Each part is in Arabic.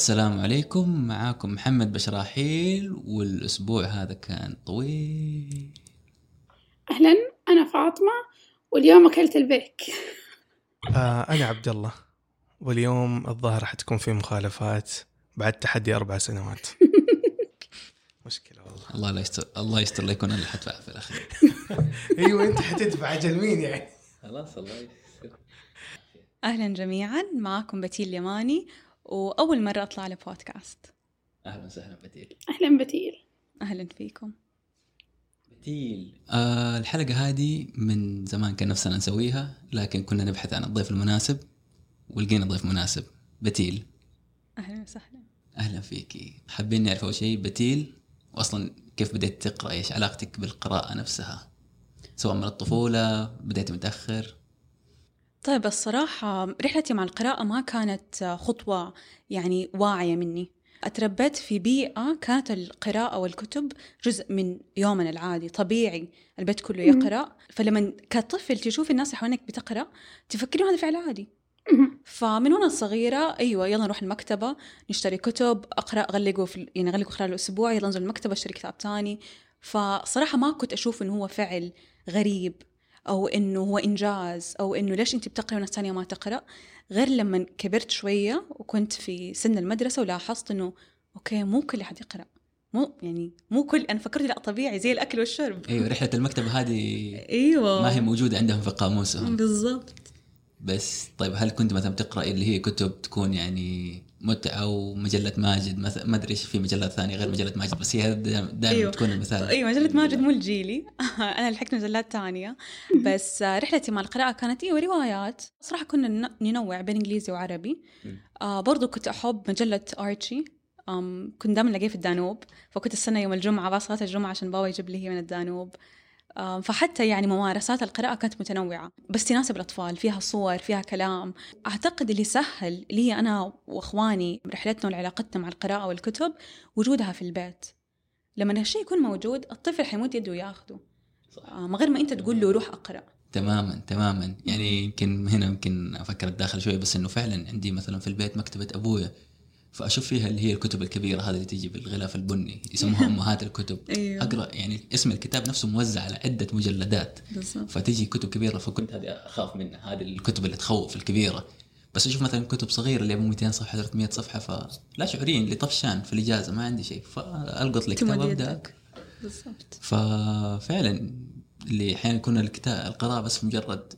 السلام عليكم. معاكم محمد بشراحيل والأسبوع هذا كان طويل. أهلا أنا فاطمة واليوم أكلت البيك. آه أنا عبد الله. واليوم الظاهر حتكون في مخالفات بعد تحدي أربع سنوات. مشكلة والله. الله لا يستر الله يستر لا يكون أنا اللي حدفع في الأخير. أيوة أنت حتدفع أجل مين يعني. خلاص الله يستر. أهلا جميعا معكم بتيل اليماني وأول مرة أطلع على بودكاست أهلا وسهلا بتيل أهلا بتيل أهلا فيكم. بتيل آه الحلقة هذه من زمان كان نفسنا نسويها لكن كنا نبحث عن الضيف المناسب ولقينا ضيف مناسب. بتيل أهلا وسهلا. أهلا فيكي حابين نعرف أول شيء بتيل واصلا كيف بديت تقرأ؟ إيش علاقتك بالقراءة نفسها؟ سواء من الطفولة بديت متأخر؟ طيب الصراحة رحلتي مع القراءة ما كانت خطوة يعني واعية مني. أتربيت في بيئة كانت القراءة والكتب جزء من يومنا العادي طبيعي البيت كله يقرأ. فلما كطفل تشوف الناس حوالينك بتقرأ تفكرين هذا فعل عادي. فمن وأنا صغيرة أيوة يلا نروح المكتبة نشتري كتب أقرأ أغلقه في يعني أغلقه خلال الأسبوع يلا ننزل المكتبة أشتري كتاب تاني. فصراحة ما كنت أشوف إنه هو فعل غريب. أو إنه هو إنجاز أو إنه ليش أنت بتقرأ وناس تانية ما تقرأ؟ غير لما كبرت شوية وكنت في سن المدرسة ولاحظت إنه أوكي مو كل أحد يقرأ. مو يعني مو كل أنا فكرت لا طبيعي زي الأكل والشرب. أيوه رحلة المكتبة هذه أيوة. ما هي موجودة عندهم في قاموسهم بالضبط. بس طيب هل كنت مثلا بتقرا اللي هي كتب تكون يعني متعه ومجله ماجد مثلا ما أدري إيش في مجلات ثانية غير مجلة ماجد بس هي دائما. أيوة. تكون المثال. أيوه مجلة ماجد مو الجيلي. أنا لحقت مجلات تانية بس رحلتي مع القراءة كانت أيوه روايات. صراحة كنا ننوع بين إنجليزي وعربي. آه برضو كنت أحب مجلة آرشي. أم كنت دائما الاقيها في الدانوب. فكنت أستنى يوم الجمعة بعد صلاة الجمعة عشان بابا يجيب لي هي من الدانوب. فحتى يعني ممارسات القراءة كانت متنوعة بس تناسب الأطفال فيها صور فيها كلام. أعتقد اللي سهل لي أنا وإخواني رحلتنا وعلاقتنا مع القراءة والكتب وجودها في البيت. لما هالشيء يكون موجود الطفل حيموت يده وياخده. آه، من غير ما أنت تقول له روح أقرأ. تماما تماما. يعني يمكن هنا يمكن أفكر الداخل شوي بس إنه فعلا عندي مثلا في البيت مكتبة أبويا. فأشوف فيها اللي هي الكتب الكبيرة هذه اللي تيجي بالغلاف البني يسموها أمهات الكتب. أيوه. أقرأ يعني اسم الكتاب نفسه موزع على عدة مجلدات. بالضبط. فتيجي كتب كبيرة فكنت هذه أخاف منها هذه الكتب اللي تخوف الكبيرة. بس أشوف مثلا كتب صغيرة اللي ابو 200 صفحة 300 صفحة فلا شعوريا اللي طفشان في الإجازة ما عندي شيء. فألقط لي كتاب ابدا بالضبط. ففعلا اللي أحيانا يكون الكتاب القراءة بس مجرد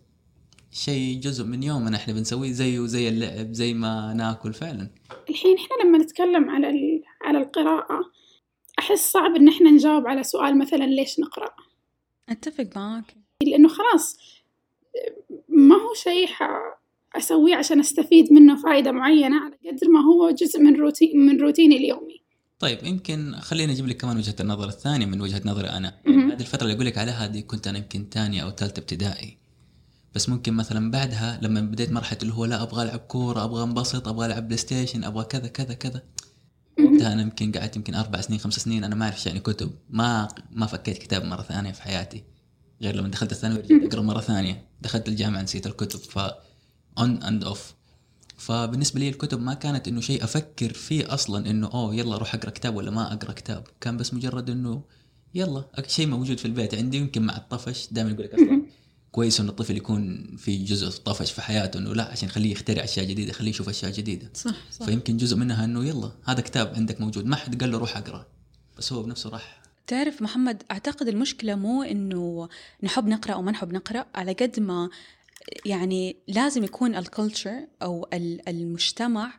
شيء جزء من يومنا إحنا بنسويه زيه زي اللعب زي ما ناكل فعلا. الحين إحنا لما نتكلم على ال- على القراءة أحس صعب إن إحنا نجاوب على سؤال مثلا ليش نقرأ؟ أتفق معك. لأنه خلاص ما هو شيء أسويه عشان أستفيد منه فائدة معينة على قدر ما هو جزء من روتين من روتيني اليومي. طيب يمكن خليني أجيب لك كمان وجهة النظر الثانية من وجهة نظري أنا. هذه الفترة اللي أقول لك عليها هذه كنت أنا يمكن ثانية أو ثالثة ابتدائي. بس ممكن مثلا بعدها لما بديت مرحلة اللي هو لا أبغى ألعب كورة أبغى أنبسط أبغى ألعب PlayStation أبغى كذا كذا كذا. وقتها أنا يمكن قعدت يمكن أربع سنين خمس سنين أنا ما أعرف يعني كتب ما ما فكيت كتاب مرة ثانية في حياتي غير لما دخلت الثانوي رجعت أقرأ مرة ثانية. دخلت الجامعة نسيت الكتب ف on and off فبالنسبة لي الكتب ما كانت إنه شيء أفكر فيه أصلا إنه أوه يلا أروح أقرأ كتاب ولا ما أقرأ كتاب. كان بس مجرد إنه يلا شيء موجود في البيت عندي يمكن مع الطفش دائما يقول لك أصلا كويس إنه الطفل يكون في جزء طفش في حياته إنه لا عشان يخليه يخترع أشياء جديدة خليه يشوف أشياء جديدة. صح صح. فيمكن جزء منها إنه يلا هذا كتاب عندك موجود. ما حد قال له روح أقرأ. بس هو بنفسه راح. تعرف محمد أعتقد المشكلة مو إنه نحب نقرأ أو ما نحب نقرأ على قد ما يعني لازم يكون ال culture أو ال- المجتمع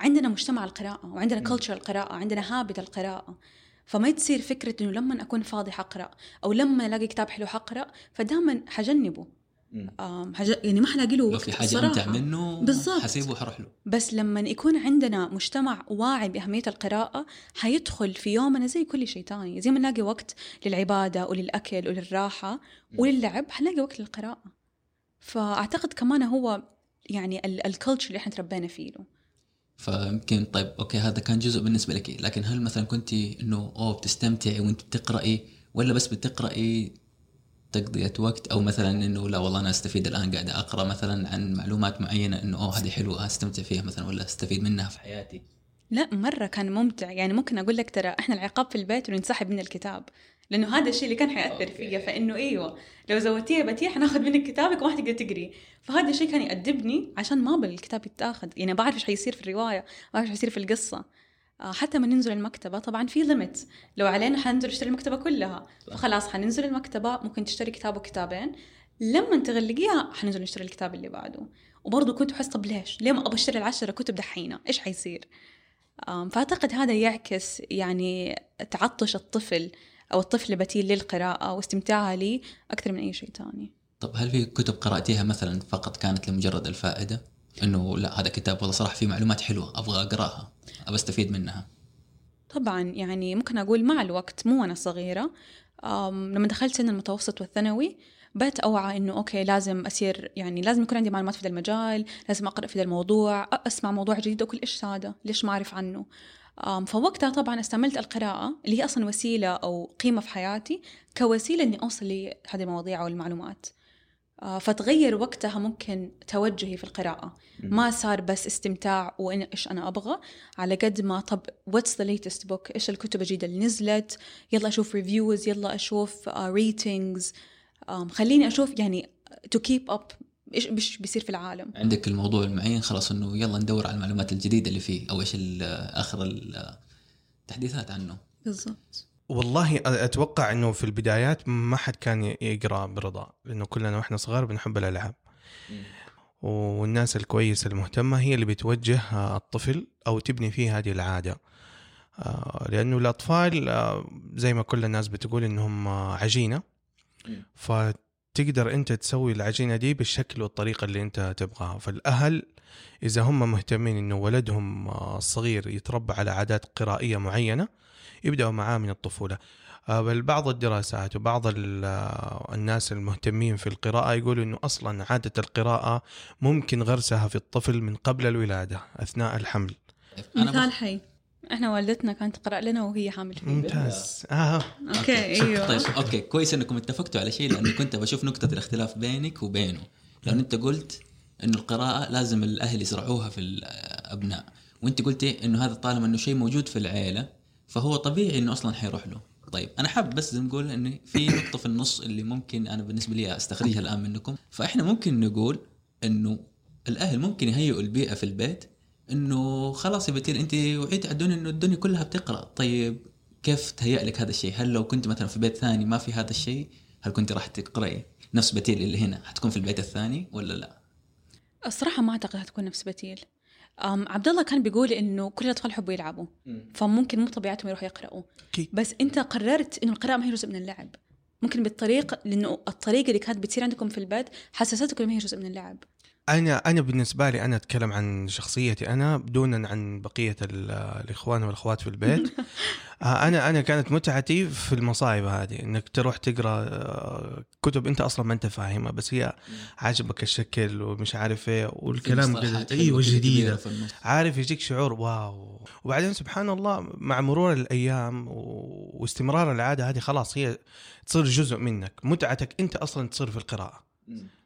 عندنا مجتمع القراءة وعندنا culture القراءة عندنا habit القراءة. فما تصير فكرة إنه لما أكون فاضي حقرأ أو لما ألاقي كتاب حلو حقرأ فدائما حجنبه. حج... يعني ما حلاقي له لو وقت في حاجة الصراحة. امتع منه بالضبط. حسيبه وحروح له بس لما يكون عندنا مجتمع واعي بأهمية القراءة حيدخل في يومنا زي كل شيء تاني. زي ما نلاقي وقت للعبادة وللأكل وللراحة وللعب حنلاقي وقت للقراءة. فأعتقد كمان هو يعني ال culture اللي إحنا تربينا فيه له. فيمكن طيب okay هذا كان جزء بالنسبة لك لكن هل مثلا كنت إنه أوه بتستمتعي وأنت بتقرأي ولا بس بتقرأي تقضية وقت؟ أو مثلا إنه لا والله أنا أستفيد الآن قاعد أقرأ مثلا عن معلومات معينة إنه أوه هذه حلوة أستمتع فيها مثلا ولا أستفيد منها في حياتي؟ لا مرة كان ممتع. يعني ممكن أقول لك ترى إحنا العقاب في البيت إنه ينسحب من الكتاب. لأنه هذا الشيء اللي كان حيأثر okay. فيا فإنه أيوه لو زودتيه بتيه حناخذ منك كتابك وما حتقدر تقري. فهذا الشيء كان يأدبني عشان ما الكتاب يتاخذ. يعني بعرف إيش حيصير في الرواية ما بعرف إيش حيصير في القصة. آه، حتى ما ننزل المكتبة طبعا في limit لو علينا حننزل نشتري المكتبة كلها. فخلاص حننزل المكتبة ممكن تشتري كتاب وكتابين. لما تغلقيها حننزل نشتري الكتاب اللي بعده. وبرضه كنت أحس طب ليش؟ ليه ما أبغى أشتري العشرة؟ كتب دحينة؟ إيش حيصير؟ أم، فأعتقد هذا يعكس يعني تعطش الطفل أو الطفل بتيل للقراءة واستمتاعها لي أكثر من أي شيء تاني. طب هل في كتب قرأتيها مثلا فقط كانت لمجرد الفائدة؟ إنه لا هذا كتاب والله صراحة فيه معلومات حلوة أبغى أقرأها ابى أستفيد منها. طبعا يعني ممكن أقول مع الوقت مو وأنا صغيرة أم، لما دخلت سن المتوسط والثانوي بقيت أوعى إنه okay لازم أصير يعني لازم يكون عندي معلومات في ذا المجال لازم أقرأ في ذا الموضوع أسمع موضوع جديد أقول إيش هذا ليش ما أعرف عنه؟ فوقتها طبعا استعملت القراءة اللي هي أصلا وسيلة أو قيمة في حياتي كوسيلة إني أوصل لهذه المواضيع أو المعلومات. آه، فتغير وقتها ممكن توجهي في القراءة. ما صار بس استمتاع وإن إيش أنا أبغى على قد ما طب what's the latest book إيش الكتب الجديدة اللي نزلت؟ يلا أشوف reviews يلا أشوف ratings. um, خليني أشوف يعني to keep up إيش إيش بيصير في العالم. عندك الموضوع المعين خلاص إنه يلا ندور على المعلومات الجديدة اللي فيه أو إيش ال- آخر التحديثات عنه. بالضبط. والله أتوقع إنه في البدايات ما حد كان يقرأ برضا لأنه كلنا وإحنا صغار بنحب الألعاب. والناس الكويسة المهتمة هي اللي بتوجه آه، الطفل أو تبني فيه هذه العادة. آه، لأنه الأطفال آه، زي ما كل الناس بتقول إنهم عجينة. مم. فتقدر أنت تسوي العجينة دي بالشكل والطريقة اللي أنت تبغاها. فالأهل إذا هم مهتمين إنه ولدهم آه، الصغير يتربى على عادات قرائية معينة يبدأوا معاه من الطفولة. آه، بل بعض الدراسات وبعض آه، الناس المهتمين في القراءة يقولوا أنه أصلا عادة القراءة ممكن غرسها في الطفل من قبل الولادة أثناء الحمل. مثال حي. إحنا والدتنا كانت تقرأ لنا وهي حامل فيه. ممتاز. آه. okay أيوه. طيب okay. كويس إنكم اتفقتوا على شيء لأني كنت بشوف نقطة الاختلاف بينك وبينه. لأن أنت قلت إنه القراءة لازم الأهل يزرعوها في الأبناء. وأنت قلتي إنه هذا طالما إنه شيء موجود في العيلة فهو طبيعي إنه أصلا حيروح له. طيب أنا حاب بس نقول ان في نقطة في النص اللي ممكن أنا بالنسبة لي أستخرجها الآن منكم. فإحنا ممكن نقول إنه الأهل ممكن يهيئوا البيئة في البيت إنه خلاص يا بتيل أنت وعيت على الدنيا إنه الدنيا كلها بتقرأ. طيب كيف تهيأ لك هذا الشيء؟ هل لو كنت مثلا في بيت ثاني ما في هذا الشيء هل كنت راح تقرأي نفس بتيل اللي هنا؟ حتكون في البيت الثاني ولا لا؟ الصراحة ما أعتقد هتكون نفس بتيل. أم عبد الله كان بيقول إنه كل الأطفال يحبوا يلعبوا فممكن مو طبيعتهم يروحوا يقرأوا. بس أنت قررت إنه القراءة ما هي جزء من اللعب. ممكن بالطريق لأنه الطريقة اللي كانت بتصير عندكم في البيت حسستكم ما هي جزء من اللعب. أنا أنا بالنسبة لي أنا أتكلم عن شخصيتي أنا دونا عن بقية ال- الإخوان والأخوات في البيت. آه، أنا أنا كانت متعتي في المصايب هذه إنك تروح تقرأ آه، كتب أنت أصلا ما أنت فاهمها بس هي عاجبك الشكل ومش عارف إيه والكلام كذا في النص. عارف يجيك شعور واو. وبعدين سبحان الله مع مرور الأيام واستمرار العادة هذه خلاص هي تصير جزء منك متعتك أنت أصلا تصير في القراءة.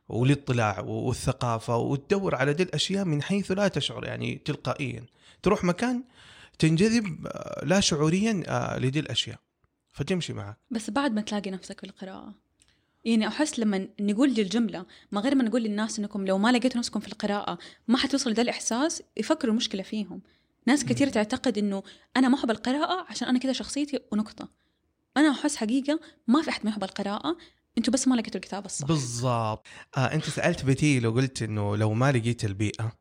والاطلاع والثقافة وتدور على دي الأشياء من حيث لا تشعر يعني تلقائيا. تروح مكان تنجذب آه، لا شعوريا آه، لدي الأشياء. فتمشي معك. بس بعد ما تلاقي نفسك في القراءة يعني أحس لما نقول دي الجملة ما غير ما نقول للناس إنكم لو ما لقيتوا نفسكم في القراءة ما حتوصلوا ده الإحساس يفكروا المشكلة فيهم. ناس كثير تعتقد إنه أنا ما أحب القراءة عشان أنا كذا شخصيتي ونقطة. أنا أحس حقيقة ما في أحد ما يحب القراءة أنتوا بس ما لقيتوا الكتاب الصح. بالضبط. آه انت سألت بتيل وقلت إنه لو ما لقيت البيئة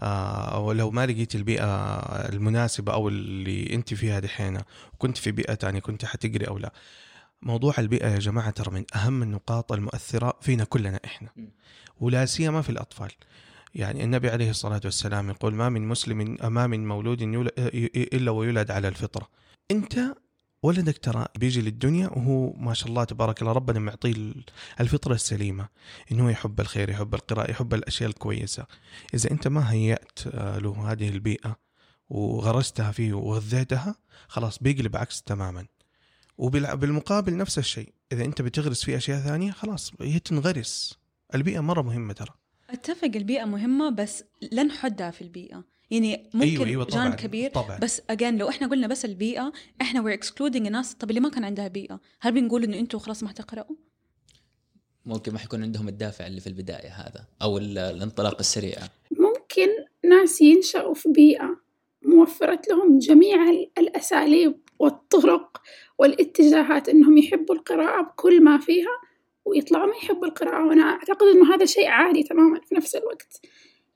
آه، أو لو ما لقيت البيئة المناسبة أو اللي أنت فيها دحين وكنت في بيئة تانية كنت حتقري أو لا. موضوع البيئة يا جماعة ترى من أهم النقاط المؤثرة فينا كلنا إحنا. ولا سيما في الأطفال. يعني النبي عليه الصلاة والسلام يقول ما من مسلم ما من مولود يولد إلا ويولد على الفطرة. أنت ولدك ترى بيجي للدنيا وهو ما شاء الله تبارك الله ربنا معطيه الفطرة السليمة إنه يحب الخير يحب القراءة يحب الأشياء الكويسة. إذا أنت ما هيأت آه، له هذه البيئة وغرستها فيه وغذيتها خلاص بيقلب عكس تماما. وبالمقابل نفس الشيء إذا أنت بتغرس فيه أشياء ثانية خلاص هي تنغرس. البيئة مرة مهمة ترى. أتفق البيئة مهمة بس لا نحدها في البيئة. يعني ممكن أيوه أيوه طبعا جانب كبير طبعا. بس اجين لو إحنا قلنا بس البيئة إحنا we're excluding الناس. طب اللي ما كان عندها بيئة هل بنقول إنه أنتم خلاص ما حتقراوا ممكن ما حيكون عندهم الدافع اللي في البداية هذا أو ال- الانطلاق السريع. ممكن ناس ينشأوا في بيئة موفرت لهم جميع ال- الأساليب والطرق والاتجاهات إنهم يحبوا القراءة بكل ما فيها ويطلعوا ما يحبوا القراءة. وأنا أعتقد إنه هذا شيء عادي تماما في نفس الوقت.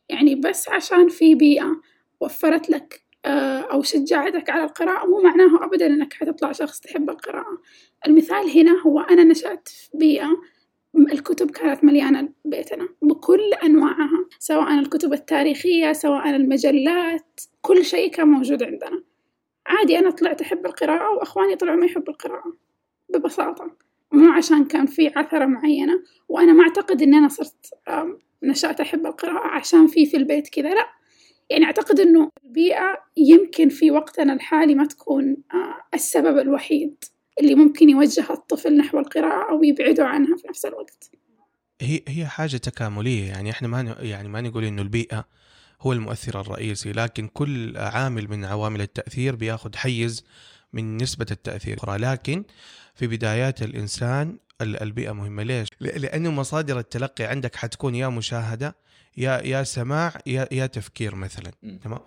يعني بس عشان في بيئة وفرت لك آه، أو شجعتك على القراءة مو معناه أبدا إنك حتطلع شخص تحب القراءة. المثال هنا هو أنا نشأت في بيئة الكتب كانت مليانة بيتنا بكل أنواعها سواء الكتب التاريخية سواء المجلات كل شيء كان موجود عندنا. عادي أنا طلعت أحب القراءة وأخواني طلعوا ما يحبوا القراءة ببساطة مو عشان كان في عثرة معينة وأنا ما أعتقد إني أنا صرت نشأت أحب القراءة عشان في في البيت كذا. لا يعني أعتقد إنه البيئة يمكن في وقتنا الحالي ما تكون آه، السبب الوحيد اللي ممكن يوجه الطفل نحو القراءة أو يبعده عنها في نفس الوقت. هي هي حاجة تكاملية. يعني إحنا ما يعني ما نقول إنه البيئة هو المؤثر الرئيسي لكن كل عامل من عوامل التأثير بياخذ حيز من نسبة التأثير. الأخرى. لكن في بدايات الإنسان ال- البيئة مهمة. ليش؟ ل- لأنه مصادر التلقي عندك حتكون يا مشاهدة يا يا سماع يا يا تفكير مثلا. تمام؟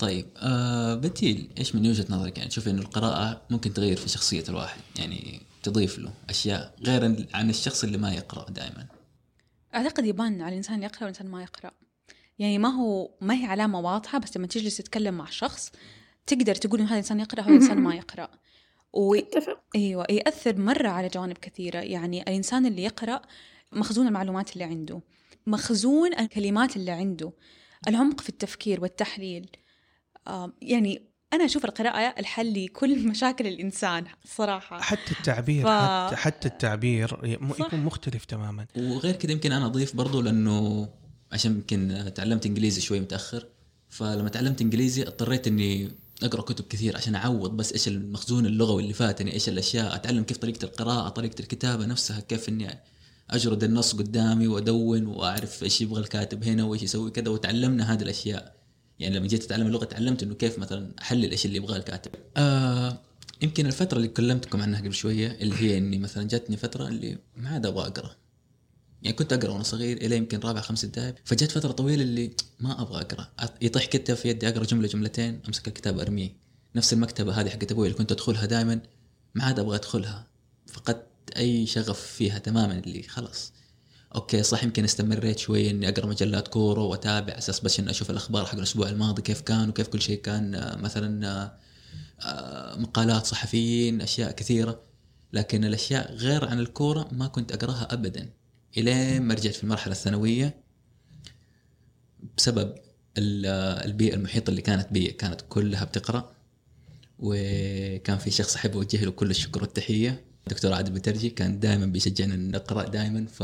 طيب آه بتيل إيش من وجهة نظرك؟ يعني تشوف انه القراءة ممكن تغير في شخصية الواحد يعني تضيف له أشياء غير عن الشخص اللي ما يقرأ دائما. أعتقد يبان على الإنسان يقرأ والإنسان ما يقرأ. يعني ما هو ما هي علامة واضحة بس لما تجلس تتكلم مع شخص تقدر تقول انه هذا انسان يقرأ وهذا انسان ما يقرأ. و... أتفق. إيوه يأثر مرة على جوانب كثيرة. يعني الإنسان اللي يقرأ مخزون المعلومات اللي عنده مخزون الكلمات اللي عنده العمق في التفكير والتحليل. يعني أنا أشوف القراءة الحل لكل مشاكل الإنسان صراحة. حتى التعبير ف- حتى, حتى التعبير صح. يكون مختلف تماما. وغير كذا يمكن أنا أضيف برضو لأنه عشان يمكن تعلمت إنجليزي شوي متأخر فلما تعلمت إنجليزي اضطريت إني أقرأ كتب كثير عشان أعوض بس إيش المخزون اللغوي اللي فاتني إيش الأشياء أتعلم كيف طريقة القراءة طريقة الكتابة نفسها كيف إني أجرد النص قدامي وأدون وأعرف إيش يبغى الكاتب هنا وإيش يسوي كذا وتعلمنا هذه الأشياء. يعني لما جيت أتعلم اللغة تعلمت إنه كيف مثلا أحلل إيش اللي يبغاه الكاتب. آه يمكن الفترة اللي كلمتكم عنها قبل شوية اللي هي إني مثلا جاتني فترة اللي ما عاد أبغى أقرأ. يعني كنت أقرأ وأنا صغير إلى يمكن رابع خمس ابتدائي فجت فترة طويلة اللي ما أبغى أقرأ. يطيح كتاب في يدي أقرأ جملة جملتين أمسك الكتاب أرميه. نفس المكتبة هذه حقت أبوي اللي كنت أدخلها دائما ما عاد أبغى أدخلها. فقدت أي شغف فيها تماما اللي خلاص. أوكي صح يمكن استمريت شوي إني أقرأ مجلات كورة وأتابع أساس بس إني أشوف الأخبار حق الأسبوع الماضي كيف كان وكيف كل شيء كان مثلا آه، مقالات صحفيين أشياء كثيرة. لكن الأشياء غير عن الكورة ما كنت أقرأها ابدا. الين ما رجعت في المرحلة الثانوية بسبب ال- البيئة المحيطة اللي كانت بي كانت كلها بتقرأ وكان في شخص أحب أوجه له كل الشكر والتحية. دكتور عادل بترجي كان دائما بيشجعنا نقرا دائما ف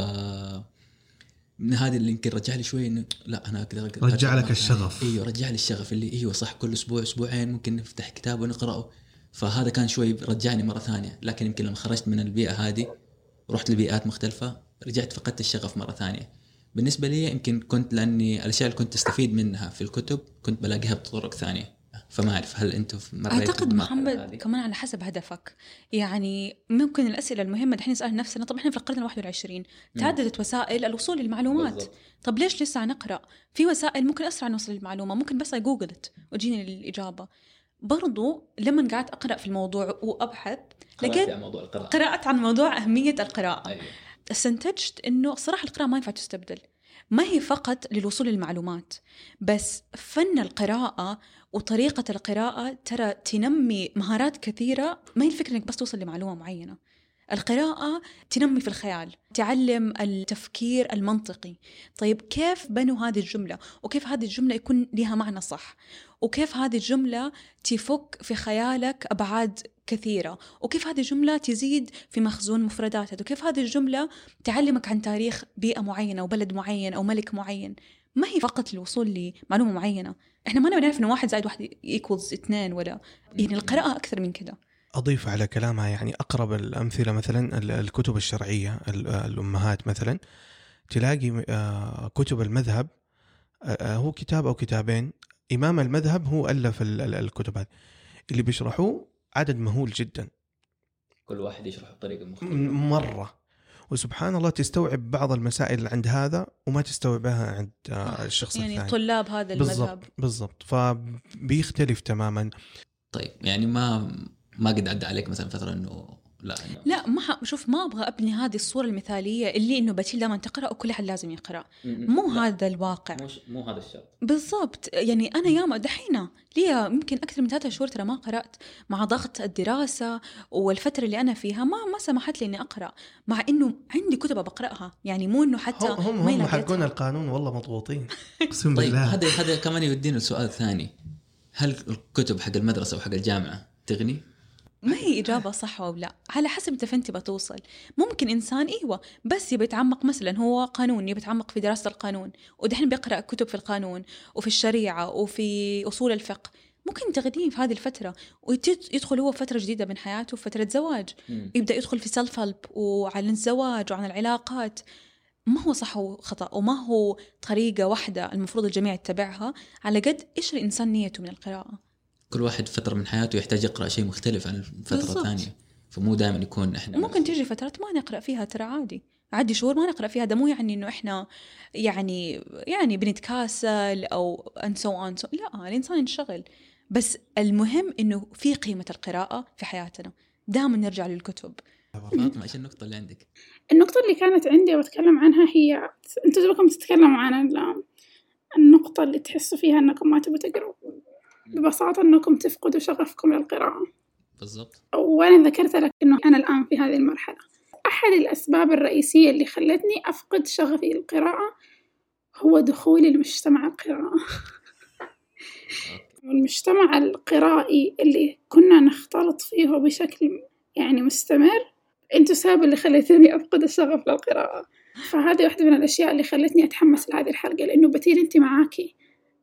من هذا اللي يمكن رجع لي شوي إنه لا أنا أقدر رجع لك الشغف. إيوه رجع لي الشغف اللي إيوه صح كل أسبوع أسبوعين ممكن نفتح كتاب ونقرأه. فهذا كان شوي رجعني مرة ثانية. لكن يمكن لما خرجت من البيئة هذه ورحت لبيئات مختلفة. رجعت فقدت الشغف مرة ثانية. بالنسبة لي يمكن كنت لأني الأشياء اللي كنت أستفيد منها في الكتب كنت بلاقيها بطرق ثانية. فما أعرف هل أنتم أعتقد محمد؟ كمان على حسب هدفك. يعني ممكن الأسئلة المهمة دحين نسأل نفسنا طب إحنا في القرن ال 21 تعددت وسائل الوصول للمعلومات. بالضبط. طب ليش لسه نقرأ؟ في وسائل ممكن أسرع نوصل للمعلومة ممكن بس جوجلت وتجيني الاجابه برضو لما قعدت أقرأ في الموضوع وأبحث قرأت لقيت عن موضوع القراءة. قرأت عن موضوع أهمية القراءة. أيوة. استنتجت إنه صراحة القراءة ما ينفع تستبدل. ما هي فقط للوصول للمعلومات بس فن القراءة وطريقة القراءة ترى تنمي مهارات كثيرة. ما هي الفكرة إنك بس توصل لمعلومة معينة. القراءة تنمي في الخيال تعلم التفكير المنطقي. طيب كيف بنوا هذه الجملة؟ وكيف هذه الجملة يكون لها معنى صح؟ وكيف هذه الجملة تفك في خيالك أبعاد كثيرة؟ وكيف هذه الجملة تزيد في مخزون مفرداتها وكيف هذه الجملة تعلمك عن تاريخ بيئة معينة وبلد معين أو ملك معين؟ ما هي فقط الوصول لمعلومة معينة. إحنا ما نعرف انه واحد زائد واحد ايكوالز اثنين ولا. يعني القراءة أكثر من كده. أضيف على كلامها يعني أقرب الأمثلة مثلا ال- الكتب الشرعية ال- الأمهات مثلا تلاقي آه، كتب المذهب آه، آه، هو كتاب أو كتابين إمام المذهب هو ال- الكتب هذه اللي بيشرحوه عدد مهول جدا. كل واحد يشرح بطريقة مختلفة. م- مرة. وسبحان الله تستوعب بعض المسائل اللي عند هذا وما تستوعبها عند الشخص يعني الثاني. طلاب هذا المذهب. بالضبط بالضبط. فبيختلف تماما. طيب يعني ما ما قد عدى عليك مثلا فترة إنه لا إنه لا ما ح... شوف ما أبغى أبني هذه الصورة المثالية اللي إنه بتيل دائما تقرأ وكل أحد لازم يقرأ. مو لا، هذا الواقع. مو مو هذا الشرط. بالضبط. يعني أنا ياما دحين لي يمكن أكثر من ثلاثة شهور ترى ما قرأت. مع ضغط الدراسة والفترة اللي أنا فيها ما ما سمحت لي إني أقرأ. مع إنه عندي كتب بقراها يعني مو إنه حتى هم هم. حقون القانون والله مضغوطين أقسم طيب بالله. هذا هذا كمان يودينا لسؤال ثاني. هل الكتب حق المدرسة وحق الجامعة تغني؟ ما هي إجابة صح أو لا؟ على حسب أنت فين تبى توصل ممكن إنسان إيوه بس يبي يتعمق مثلا هو قانون يبي يتعمق في دراسة القانون ودحين بيقرأ كتب في القانون وفي الشريعة وفي أصول الفقه. ممكن تغنيه في هذه الفترة ويدخل هو فترة جديدة من حياته فترة زواج. يبدأ يدخل في سيلف هيلب وعن الزواج وعن العلاقات. ما هو صح وخطأ وما هو طريقة واحدة المفروض الجميع يتبعها؟ على قد إيش الإنسان نيته من القراءة؟ كل واحد فترة من حياته يحتاج يقرأ شيء مختلف عن فترة. ثانية. فمو دائما يكون إحنا ممكن تيجي فترات ما نقرأ فيها ترى عادي. عادي شهور ما نقرأ فيها ده مو يعني إنه إحنا يعني يعني بنتكاسل أو ان سو ان لا الإنسان ينشغل. بس المهم إنه في قيمة القراءة في حياتنا. دائما نرجع للكتب. فاطمة إيش النقطة اللي عندك؟ النقطة اللي كانت عندي بتكلم عنها هي أنتوا دوبكم تتكلموا عن ال- النقطة اللي تحسوا فيها إنكم ما تبوا تقروا ببساطة أنكم تفقدوا شغفكم للقراءة بالضبط. وأنا ذكرت لك إنه أنا الآن في هذه المرحلة. أحد الأسباب الرئيسية اللي خلتني أفقد شغفي للقراءة هو دخولي لمجتمع القراءة. المجتمع القرائي اللي كنا نختلط فيه بشكل يعني مستمر انتو السبب اللي خليتني أفقد الشغف للقراءة. فهذه واحدة من الأشياء اللي خلتني أتحمس لهذه الحلقة لأنه بتيل أنت معاكي.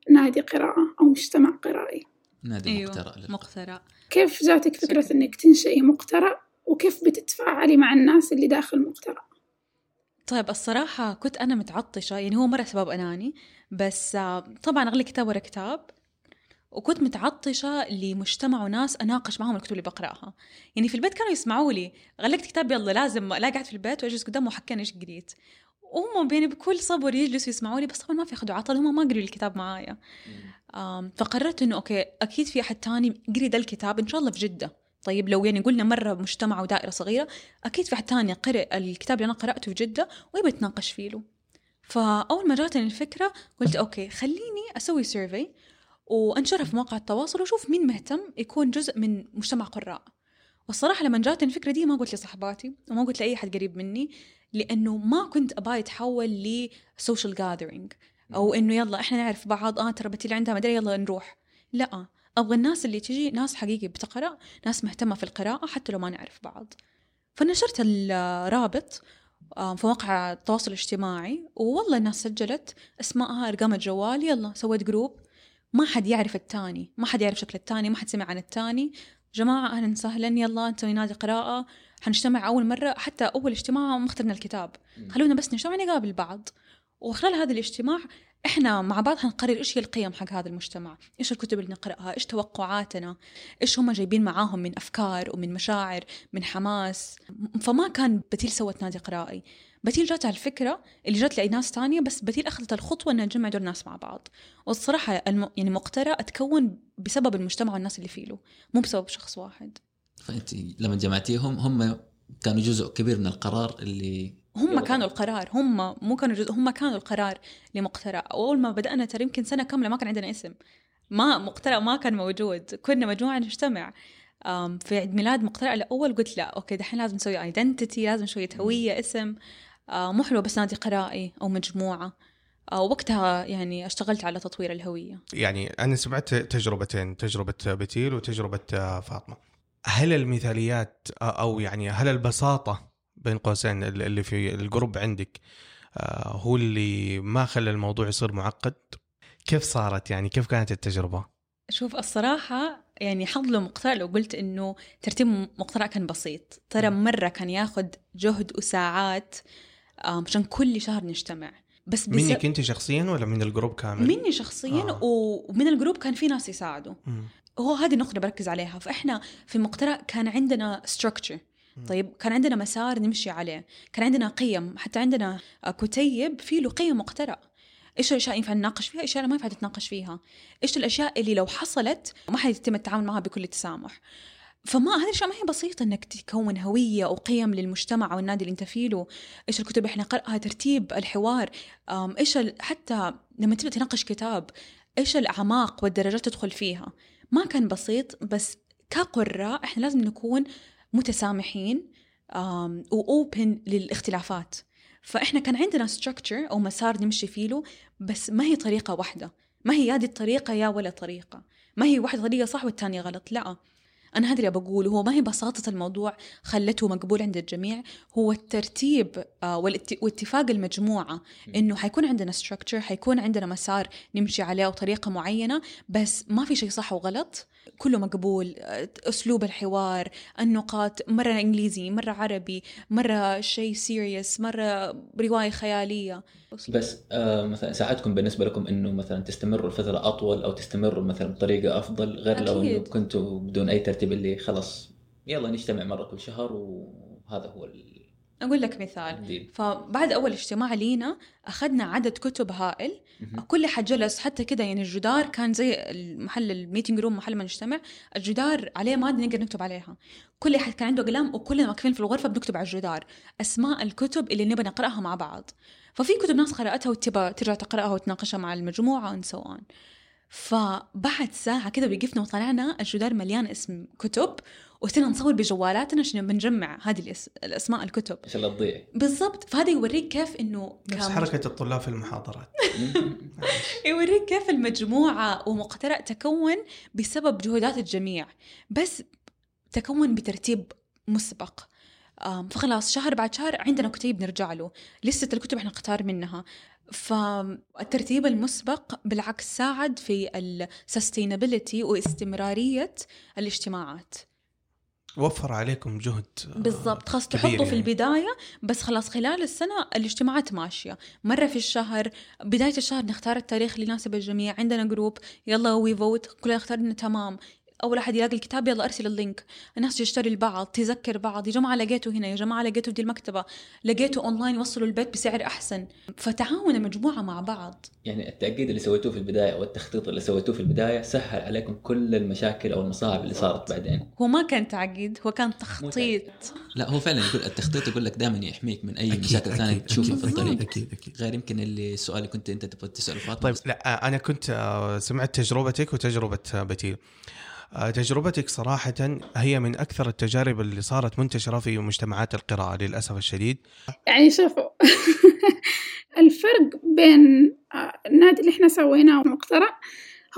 نادي قراءة أو مجتمع قرائي. نادي أيوه مقترأ مقترع كيف جاتك فكرة إنك تنشئي مقترع وكيف بتتفاعلي مع الناس اللي داخل مقترع طيب الصراحة كنت أنا متعطشة يعني هو مرة سبب أناني بس آه، طبعا أغلي كتاب ورا كتاب وكنت متعطشة لمجتمع وناس أناقش معهم الكتب اللي بقرأها. يعني في البيت كانوا يسمعوا لي غلقت كتاب يلا لازم لا قاعد في البيت وأجلس قدامه وحكينا إيش قريت. وهم يعني بكل صبر يجلسوا يسمعوا لي بس طبعا ما في أخذ وعطا هم ما قروا الكتاب معايا. فقررت إنه okay أكيد في أحد تاني قري ده الكتاب إن شاء الله في جدة. طيب لو يعني قلنا مرة مجتمع ودائرة صغيرة أكيد في أحد تاني قرأ الكتاب اللي أنا قرأته في جدة ويبي يتناقش فيه له. فأول ما جاتني الفكرة قلت okay خليني أسوي survey وأنشرها في مواقع التواصل وأشوف مين مهتم يكون جزء من مجتمع قراء. والصراحة لما جاتني الفكرة دي ما قلت لصحباتي وما قلت لأي أحد قريب مني. لأنه ما كنت أبغى يتحول ل social gathering أو إنه يلا إحنا نعرف بعض آه ترى بتيلي عندها مدري يلا نروح. لا أبغى الناس اللي تجي ناس حقيقي بتقرأ ناس مهتمة في القراءة حتى لو ما نعرف بعض. فنشرت الرابط آه، في مواقع التواصل الاجتماعي والله الناس سجلت اسمائها أرقام الجوال يلا سويت group ما حد يعرف التاني ما حد يعرف شكل التاني ما حد سمع عن التاني جماعة أهلا وسهلا يلا نسوي نادي قراءة. حنجتمع أول مرة حتى أول اجتماع ما اخترنا الكتاب. خلونا بس نجتمع نقابل بعض. وخلال هذا الاجتماع إحنا مع بعض حنقرر إيش هي القيم حق هذا المجتمع. إيش الكتب اللي نقرأها؟ إيش توقعاتنا؟ إيش هم جايبين معاهم من أفكار ومن مشاعر من حماس؟ فما كان بتيل سوت نادي قرائي. بتيل جات على الفكرة اللي جات لأي ناس تانية بس بتيل أخذت الخطوة إنها تجمع دول الناس مع بعض. والصراحة الم... يعني مقترى أتكون بسبب المجتمع والناس اللي فيه له مو بسبب شخص واحد. فأنت لما جمعتيهم هم كانوا جزء كبير من القرار اللي هم. كانوا القرار. هم مو كانوا جزء هم كانوا القرار لمقترأ. أول ما بدأنا ترى يمكن سنة كاملة ما كان عندنا اسم. ما مقترأ ما كان موجود. كنا مجموعة نجتمع. في عيد ميلاد مقترأ الأول قلت لا okay دحين لازم نسوي identity لازم شوية هويه اسم. آه، مو حلو بس نادي قرائي أو مجموعة. آه، وقتها يعني اشتغلت على تطوير الهوية. يعني أنا سمعت تجربتين تجربة بتيل وتجربة آه، فاطمة. هل المثاليات أو يعني هل البساطة بين قوسين اللي في الجروب عندك هو اللي ما خلى الموضوع يصير معقد كيف صارت يعني كيف كانت التجربة شوف الصراحة يعني حظ له مقترع لو قلت إنه ترتيب مقترع كان بسيط ترى مرة كان ياخد جهد وساعات عشان كل شهر نجتمع بس بس منك أنت شخصيا ولا من ال group كامل؟ مني شخصيا. آه. ومن ال group كان في ناس يساعدوا مم. هو هذه النقطة بركز عليها. فإحنا في مقترأ كان عندنا structure. طيب كان عندنا مسار نمشي عليه. كان عندنا قيم. حتى عندنا كتيب فيه له قيم مقترأ إيش الأشياء ينفع نناقش فيها؟ إيش ما ينفع تتناقش فيها؟ إيش الأشياء اللي لو حصلت ما حيتم التعامل معها بكل تسامح فما هذه الأشياء ما هي بسيطة إنك تكون هوية أو قيم للمجتمع أو النادي اللي أنت فيه له. إيش الكتب إحنا نقراها ترتيب الحوار. إيش حتى لما تبدأ تناقش كتاب إيش الأعماق والدرجات تدخل فيها؟ ما كان بسيط بس كقراء إحنا لازم نكون متسامحين واوبن للاختلافات. فإحنا كان عندنا structure أو مسار نمشي فيه بس ما هي طريقة واحدة. ما هي يا دي الطريقة يا ولا طريقة. ما هي واحدة طريقة صح والثانيه غلط. لأ. أنا هذا اللي بقوله هو ما هي بساطة الموضوع خلته مقبول عند الجميع هو الترتيب آه، واتفاق المجموعة إنه حيكون عندنا structure حيكون عندنا مسار نمشي عليه وطريقه معينة بس ما في شيء صح وغلط. كله مقبول أسلوب الحوار النقاط مرة إنجليزي مرة عربي مرة شيء سيريس مرة رواية خيالية بس آه مثلا ساعدكم بالنسبة لكم إنه مثلا تستمروا لفتره أطول أو تستمروا مثلا بطريقة أفضل غير لو إنه أكيد. كنتوا بدون أي ترتيب اللي خلص يلا نجتمع مرة كل شهر وهذا هو ال- أقول لك مثال. ال deal فبعد أول اجتماع لينا أخذنا عدد كتب هائل. مهم. كل حد جلس حتى كده يعني الجدار كان زي المحل ال meeting room محل ما نجتمع. الجدار عليه ماده نقدر نكتب عليها. كل أحد كان عنده قلم وكلنا واقفين في الغرفة بنكتب على الجدار أسماء الكتب اللي نبغى نقرأها مع بعض. ففي كتب ناس قرأتها وتبى ترجع تقرأها وتناقشها مع المجموعة on. فبعد ساعة كده وقفنا وطلعنا الجدار مليان اسم كتب وصرنا نصور بجوالاتنا عشان بنجمع هذه الأس- الأسماء الكتب. عشان لا تضيع بالضبط. فهذا يوريك كيف إنه نفس كم- حركة الطلاب في المحاضرات. يوريك كيف المجموعة ومقترع تكون بسبب جهودات الجميع بس تكون بترتيب مسبق. فخلاص شهر بعد شهر عندنا كتيب نرجع له. لستة الكتب إحنا نختار منها. فالترتيب المسبق بالعكس ساعد في ال sustainability واستمرارية الاجتماعات. وفر عليكم جهد آه، بالضبط. خلاص كبير تحطه في يعني. البداية بس خلاص خلال السنة الاجتماعات ماشية. مرة في الشهر بداية الشهر نختار التاريخ اللي يناسب الجميع. عندنا group يلا we vote كلنا اخترنا تمام. أول أحد يلاقي الكتاب يلا أرسل ال link. الناس تشتري البعض تذكر بعض يا جماعة لقيته هنا يا جماعة لقيته في دي المكتبة. لقيته أونلاين وصلوا البيت بسعر أحسن. فتعاون المجموعة مع بعض. يعني التأكيد اللي سويتوه في البداية أو التخطيط اللي سويتوه في البداية سهل عليكم كل المشاكل أو المصاعب اللي صارت بعدين. هو ما كان تعقيد هو كان تخطيط. لا هو فعلا يقول التخطيط يقول لك دائما يحميك من أي أكيد، مشاكل ثانية أكيد، تشوفها أكيد، في الطريق. أكيد أكيد. غير يمكن اللي السؤال اللي كنت أنت تبغى تسأله فاطمة. طيب لا أنا كنت آه، سمعت تجربتك وتجربة بتيل. تجربتك صراحة هي من أكثر التجارب اللي صارت منتشرة في مجتمعات القراءة للأسف الشديد. يعني شوفوا الفرق بين آه، النادي اللي إحنا سويناه ومقترع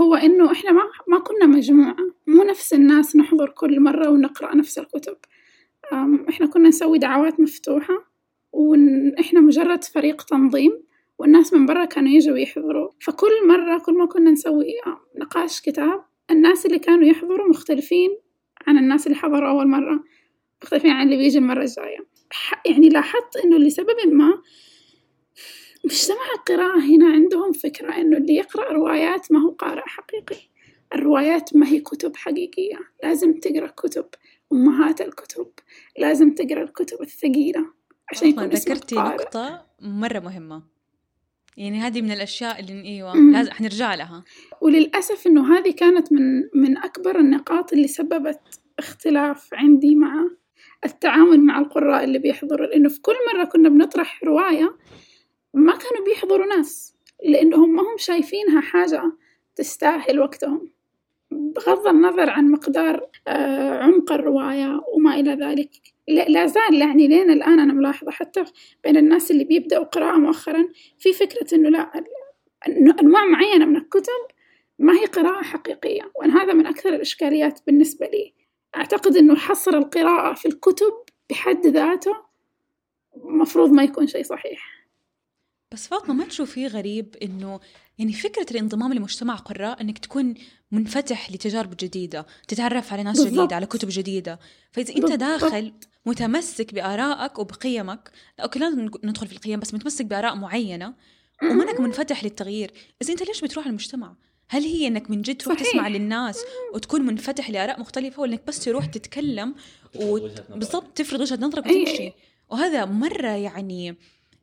هو إنه إحنا ما ما كنا مجموعة مو نفس الناس نحضر كل مرة ونقرأ نفس الكتب. إحنا كنا نسوي دعوات مفتوحة وإحنا مجرد فريق تنظيم والناس من برا كانوا يجوا يحضروا. فكل مرة كل ما كنا نسوي آه، نقاش كتاب الناس اللي كانوا يحضروا مختلفين عن الناس اللي حضروا أول مرة مختلفين عن اللي بيجي المرة الجاية. يعني لاحظت إنه لسبب ما مجتمع القراءة هنا عندهم فكرة إنه اللي يقرأ روايات ما هو قارئ حقيقي. الروايات ما هي كتب حقيقية. لازم تقرأ كتب أمهات الكتب. لازم تقرأ الكتب الثقيلة عشان يكون ذكرتي نقطة مرة مهمة. يعني هذه من الأشياء اللي مم. لازم حنرجع لها. وللأسف إنه هذه كانت من من أكبر النقاط اللي سببت اختلاف عندي مع التعامل مع القراء اللي بيحضروا. لأنه في كل مرة كنا بنطرح رواية ما كانوا بيحضروا ناس لأنهم ما هم شايفينها حاجة تستاهل وقتهم. بغض النظر عن مقدار آه، عمق الرواية وما إلى ذلك. لا زال يعني لين الآن أنا ملاحظة حتى بين الناس اللي بيبدأوا قراءة مؤخرا في فكرة إنه لا إنه أنواع معينة من الكتب ما هي قراءة حقيقية وأن هذا من أكثر الإشكاليات بالنسبة لي. أعتقد أنه حصر القراءة في الكتب بحد ذاته مفروض ما يكون شيء صحيح. بس فاطمة ما تشوفي غريب إنه يعني فكرة الانضمام لمجتمع قراء إنك تكون منفتح لتجارب جديدة تتعرف على ناس بالضبط. جديدة على كتب جديدة. فإذا أنت بالضبط. داخل متمسك بآرائك وبقيمك لا، okay لازم ندخل في القيم بس متمسك بآراء معينة ومنك منفتح للتغيير. بس أنت ليش بتروح المجتمع؟ هل هي إنك من جد تروح صحيح. تسمع للناس وتكون منفتح لآراء مختلفة ولا إنك بس تروح تتكلم وبالضبط تفرض وجهة نظرك أي- وتمشي؟ وهذا مرة يعني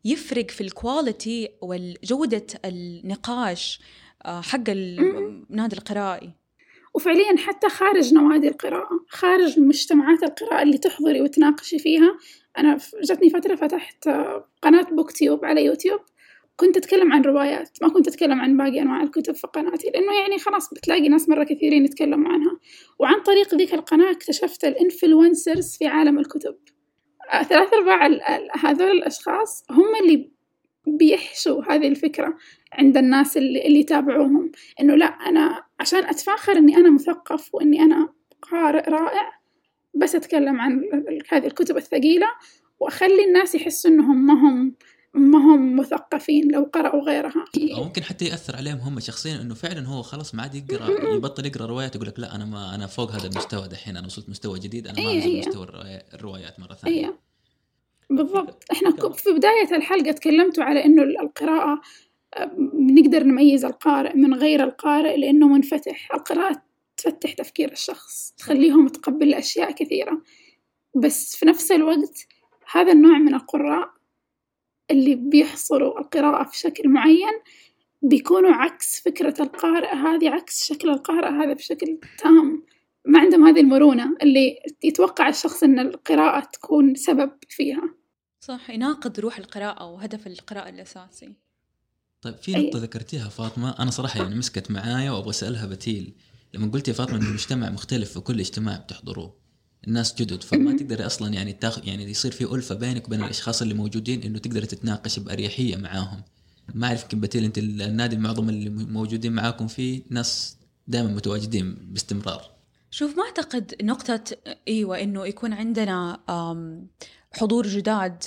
يفرق في ال quality والجودة النقاش آه، حق النادي القرائي. وفعليا حتى خارج نوادي القراءة خارج مجتمعات القراءة اللي تحضري وتناقشي فيها. أنا جتني فترة فتحت آه، قناة BookTube على يوتيوب. كنت أتكلم عن روايات ما كنت أتكلم عن باقي أنواع الكتب في قناتي لأنه يعني خلاص بتلاقي ناس مرة كثيرين يتكلموا عنها. وعن طريق ذيك القناة اكتشفت ال influencers في عالم الكتب. ثلاث أرباع هذول الأشخاص هم اللي بيحشوا هذه الفكرة عند الناس اللي, اللي يتابعوهم. إنه لا أنا عشان أتفاخر إني أنا مثقف وإني أنا قارئ رائع بس أتكلم عن هذه الكتب الثقيلة وأخلي الناس يحسوا إنهم ما هم ما هم مثقفين لو قرأوا غيرها. أو ممكن حتى يأثر عليهم هم شخصيا إنه فعلا هو خلاص ما عاد يقرأ يبطل يقرأ روايات يقول لك لا أنا ما أنا فوق هذا المستوى دحين أنا وصلت مستوى جديد أنا ما انزل إيه. مستوى الروايات- الروايات مرة ثانية. أي بالضبط. إحنا ك- في بداية الحلقة تكلمتوا على إنه ال- القراءة آه، نقدر نميز القارئ من غير القارئ لأنه منفتح. القراءة تفتح تفكير الشخص تخليه متقبل لأشياء كثيرة. بس في نفس الوقت هذا النوع من القراء اللي بيحصروا القراءة في شكل معين بيكونوا عكس فكرة القارئ هذه عكس شكل القارئ هذا بشكل تام. ما عندهم هذه المرونة اللي يتوقع الشخص إن القراءة تكون سبب فيها. صح يناقض روح القراءة وهدف القراءة الأساسي. طيب في. نقطة ذكرتيها فاطمة أنا صراحة يعني مسكت معايا وأبغى أسألها بتيل. لما قلت يا فاطمة إن المجتمع مختلف في كل اجتماع بتحضروه. الناس جدد. فما تقدري أصلا يعني تاخ يعني يصير في ألفة بينك وبين الأشخاص اللي موجودين إنه تقدري تتناقش بأريحية معاهم. ما أعرف يمكن بتيل أنت النادي المعظم اللي موجودين معاكم فيه ناس دائما متواجدين باستمرار. شوف ما أعتقد نقطة إيوه إنه يكون عندنا حضور جداد.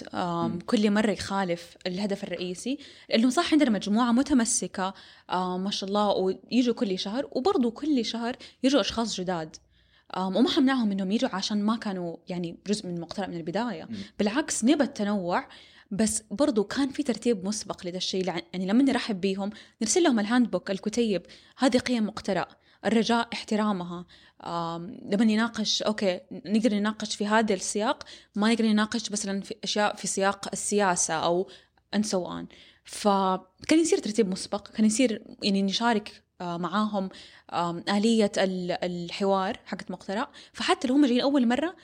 كل مرة يخالف الهدف الرئيسي. لأنه صح عندنا مجموعة متمسكة آم، ما شاء الله ويجوا كل شهر وبرضو كل شهر يجوا أشخاص جداد. وما حمنعهم إنهم يجوا عشان ما كانوا يعني جزء من المقترح من البداية. مم. بالعكس نبى التنوع بس برضو كان في ترتيب مسبق لذا الشيء. يعني لما نرحب بيهم نرسل لهم ال handbook الكتيب. هذه قيم مقترأ الرجاء احترامها. لما نناقش okay نقدر نناقش في هذا السياق ما نقدر نناقش مثلا في أشياء في سياق السياسة أو and so on. فكان يصير ترتيب مسبق كان يصير يعني نشارك معاهم آم، آلية ال- الحوار حقت مقترأ. فحتى لو هم جايين أول مرة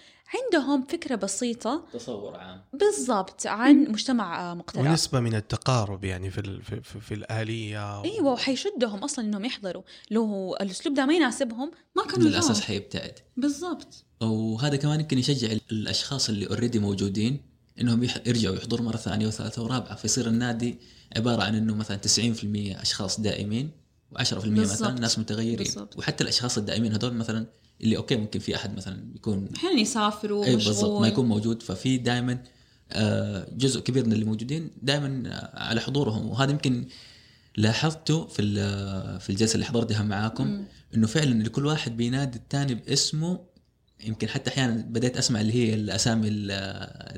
عندهم فكرة بسيطة. تصور عام. بالضبط عن مجتمع آه، مقترأ. ونسبة من التقارب يعني في ال- في, في, في الآلية و... أيوه وحيشدهم أصلا إنهم يحضروا. لو الأسلوب ده ما يناسبهم ما كانوا من الأساس. حيبتعد. بالضبط. وهذا كمان يمكن يشجع ال- الأشخاص اللي already موجودين إنهم يح- يرجعوا يحضروا مرة ثانية وثالثة ورابعة. فيصير النادي عبارة عن إنه مثلا 90% أشخاص دائمين. و10% مثلا. ناس متغيرين بالضبط. وحتى الأشخاص الدائمين هذول مثلا اللي okay ممكن في أحد مثلا يكون أحيانا يسافروا اي بالضبط ما. يكون موجود ففي دائما جزء كبير من اللي موجودين دائما على حضورهم وهذا يمكن لاحظته في ال- في الجلسة اللي حضرتها معاكم. إنه فعلا لكل واحد بينادي الثاني باسمه يمكن حتى أحيانا بديت أسمع اللي هي الأسامي ال-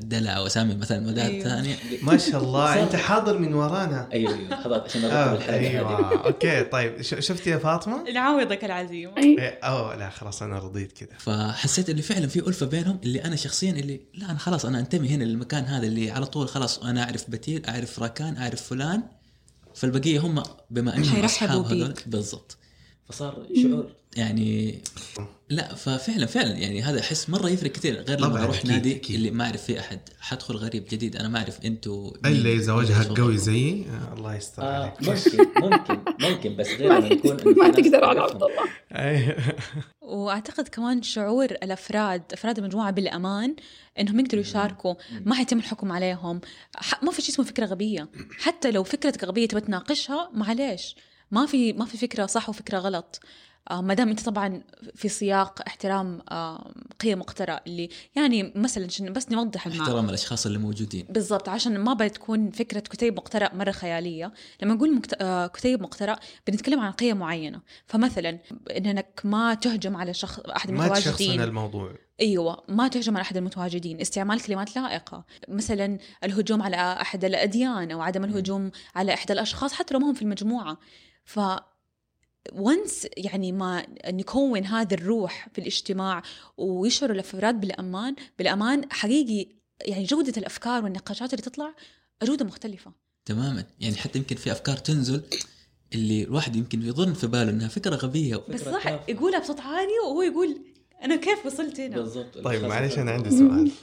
الدلع أو أسامي مثلا مدار أيوه. ثانية. ما شاء الله. أنت حاضر من ورانا. أيوه أيوه. حضرت عشان آه ارتب الحلقة هذه أيوه. أوكي طيب. ش- شفتي يا فاطمة؟ نعوضك العزيمة. أي إيه، أوه لا خلاص أنا رضيت كذا فحسيت اللي فعلا في ألفة بينهم اللي أنا شخصيا اللي لا أنا خلاص أنا أنتمي هنا للمكان هذا اللي على طول خلاص أنا أعرف بتيل أعرف راكان أعرف فلان. فالبقية هم بما أنهم حيرحبوا أصحاب هذول. بالضبط. فصار شعور يعني لا ففعلا فعلا يعني هذا أحس مرة يفرق كثير غير لما أروح أكيد، نادي أكيد. اللي ما أعرف فيه أحد حدخل غريب جديد أنا ما أعرف أنتوا إلا إذا وجهك قوي. زيي. آه الله يستر آه عليك. ممكن ممكن ممكن بس غير ما يكون ما تقدر على. عبد الله. أي. وأعتقد كمان شعور الأفراد أفراد المجموعة بالأمان إنهم يقدروا يشاركوا ما حيتم الحكم عليهم. ما في شيء اسمه فكرة غبية. حتى لو فكرتك غبية تبى تناقشها معليش. ما في ما في فكرة صح وفكرة غلط. آه، ما دام أنت طبعا في سياق احترام آه، قيم مقترى اللي يعني مثلا عشان بس نوضح المعنى احترام الأشخاص اللي موجودين. بالضبط عشان ما بتكون فكرة كتيب مقترأ مرة خيالية. لما نقول مكت... آه، كتيب مقترأ بنتكلم عن قيم معينة. فمثلا إنك ما تهجم على شخص أحد ما تشخصن المتواجدين الموضوع. أيوه ما تهجم على أحد المتواجدين. استعمال كلمات لائقة. مثلا الهجوم على أحد الأديان أو عدم الهجوم على احد الأشخاص حتى لو ما هم في المجموعة. ف ونس يعني ما نكون هذه الروح في الاجتماع ويشعروا الأفراد بالأمان بالأمان حقيقي يعني جودة الأفكار والنقاشات اللي تطلع جوده مختلفة. تماما. يعني حتى يمكن في أفكار تنزل اللي الواحد يمكن يظن في باله إنها فكرة غبية بس صح. يقولها بصوت عالي وهو يقول أنا كيف وصلت هنا؟ بالضبط. طيب معلش أنا عندي سؤال.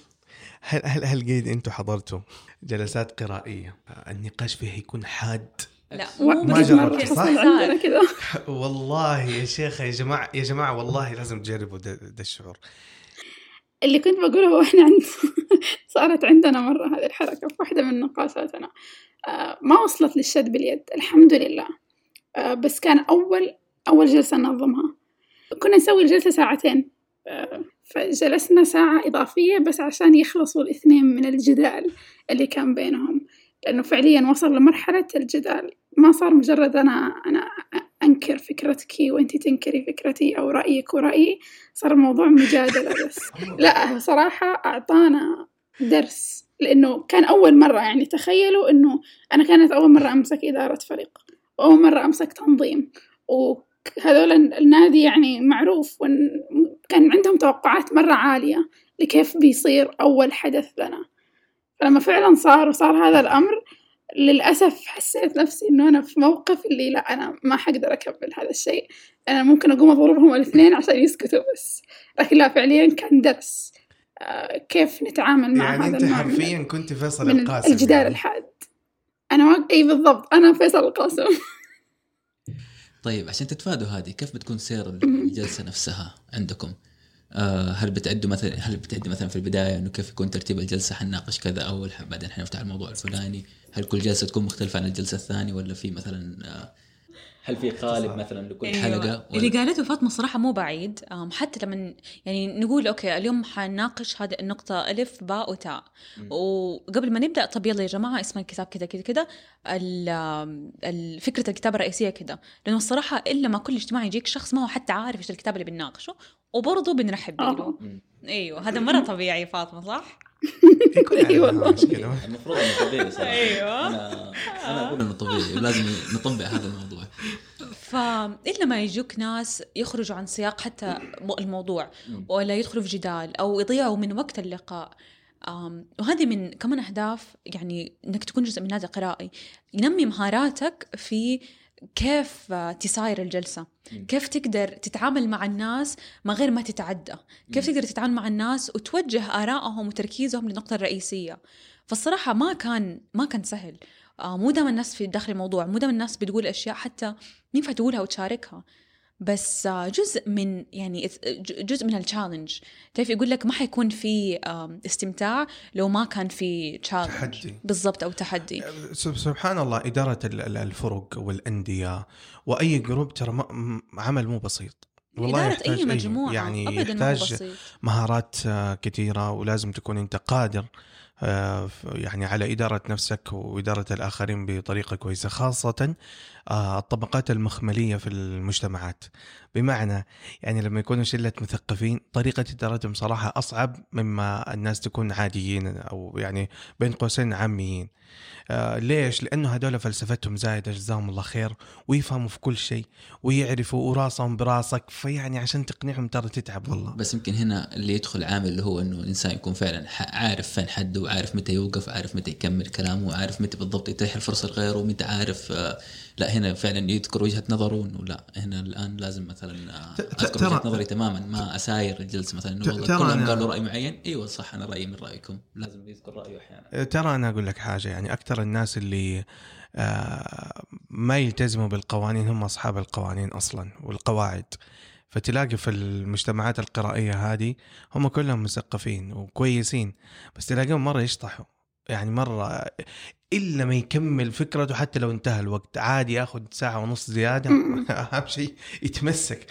هل هل هل قيد أنتم حضرتوا جلسات قرائية؟ النقاش فيها يكون حاد؟ لا مو ما جربت،. صح؟ كذا. والله يا شيخ يا جماعة يا جماعة والله لازم تجربوا ده, ده الشعور. اللي كنت بقوله هو إحنا عند صارت عندنا مرة هذه الحركة في واحدة من نقاشاتنا. آه، ما وصلت للشد باليد الحمد لله. آه، بس كان أول أول جلسة ننظمها. كنا نسوي الجلسة ساعتين. آه، فجلسنا ساعة إضافية بس عشان يخلصوا الاثنين من الجدال اللي كان بينهم. لأنه فعليا وصل لمرحلة الجدال. ما صار مجرد أنا أنا أنكر فكرتك وأنتي تنكري فكرتي أو رأيك ورأيي صار الموضوع مجادلة بس. لا صراحة أعطانا درس لأنه كان أول مرة يعني تخيلوا إنه أنا كانت أول مرة أمسك إدارة فريق وأول مرة أمسك تنظيم. وهذول النادي يعني معروف وكان عندهم توقعات مرة عالية لكيف بيصير أول حدث لنا. فلما فعلا صار وصار هذا الأمر للأسف حسيت نفسي إنه أنا في موقف اللي لا أنا ما حقدر أكمل هذا الشيء. أنا ممكن أقوم أضربهم الاثنين عشان يسكتوا بس. لكن لا فعليا كان درس. آه، كيف نتعامل مع يعني هذا من- حرفيا كنت فيصل من القاسم الجدال يعني. الحاد. أنا ما أي بالضبط أنا فيصل القاسم. طيب عشان تتفادوا هذه كيف بتكون سير الجلسة نفسها عندكم؟ آه هل بتعدوا مثلا هل بتعدي مثلا في البداية إنه كيف يكون ترتيب الجلسة؟ حنناقش كذا أول بعدين حنفتح الموضوع الفلاني. هل كل جلسة تكون مختلفة عن الجلسة الثانية ولا في مثلا آه هل في قالب مثلا لكل أيوة. حلقة اللي ولا قالته فاطمة صراحة مو بعيد أم، حتى لما يعني نقول أوكي اليوم حنناقش هذه النقطة ألف باء وتاء. وقبل ما نبدأ طب يلا يا جماعة اسم الكتاب كذا كذا كذا ال- آم، ال- فكرة الكتاب الرئيسية كذا لأنه الصراحة إلا ما كل اجتماع يجيك شخص ما هو حتى عارف إيش الكتاب اللي بنناقشه وبرضه بنرحب مم. إيوه هذا مرة طبيعي فاطمة صح؟ عليها والله. مشكلة. المفروض إنه طبيعي صراحة أيوة. أنا أنا أقول إنه طبيعي ولازم نطبق هذا الموضوع فإلا ما يجوك ناس يخرجوا عن سياق حتى الموضوع. ولا يدخلوا في جدال أو يضيعوا من وقت اللقاء أم، وهذه من كمان أهداف يعني إنك تكون جزء من نادي قرائي ينمي مهاراتك في كيف تساير الجلسة؟ مم. كيف تقدر تتعامل مع الناس من غير ما تتعدى؟ كيف. تقدر تتعامل مع الناس وتوجه آرائهم وتركيزهم للنقطة الرئيسية فالصراحة ما كان ما كان سهل. آه، مو دام الناس في داخل الموضوع مو دام الناس بتقول أشياء حتى ينفع تقولها وتشاركها. بس جزء من يعني جزء من التشالنج تعرف يقول لك ما حيكون في استمتاع لو ما كان في challenge تحدي. بالضبط أو تحدي. سب- سبحان الله ال- الفرق والأندية وأي group ترى عمل مو بسيط. والله إدارة يحتاج أي مجموعة يعني أبدا يحتاج مهارات آه، كثيرة ولازم تكون أنت قادر آه، يعني على إدارة نفسك وإدارة الآخرين بطريقة كويسة خاصة الطبقات المخملية في المجتمعات. بمعنى يعني لما يكونوا شلة مثقفين طريقة إدارتهم صراحة أصعب مما الناس تكون عاديين أو يعني بين قوسين عاميين. آه ليش؟ لأنه هذول فلسفتهم زايدة جزاهم الله خير ويفهموا في كل شيء ويعرفوا وراسهم براسك فيعني عشان تقنعهم ترى تتعب والله. بس يمكن هنا اللي يدخل عامل اللي هو إنه الانسان يكون فعلا عارف فين حده وعارف متى يوقف عارف متى يكمل كلامه وعارف متى بالضبط يتيح الفرصة لغيره ومتى عارف آه، لا هنا فعلا يذكر وجهة نظره إنه لا هنا الآن لازم مثلا أذكر وجهة نظري تماما ما أساير الجلسة مثلا إنه والله كلهم قالوا رأي معين. أيوه صح أنا رأيي من رأيكم لازم يذكر رأيه أحيانا. ترى أنا أقول لك حاجة يعني أكثر الناس اللي آه، ما يلتزموا بالقوانين هم أصحاب القوانين أصلا والقواعد. فتلاقي في المجتمعات القرائية هذه هم كلهم مثقفين وكويسين بس تلاقيهم مرة يشطحوا. يعني مرة إلا ما يكمل فكرته حتى لو انتهى الوقت. عادي ياخذ ساعة ونص زيادة. أهم شيء يتمسك.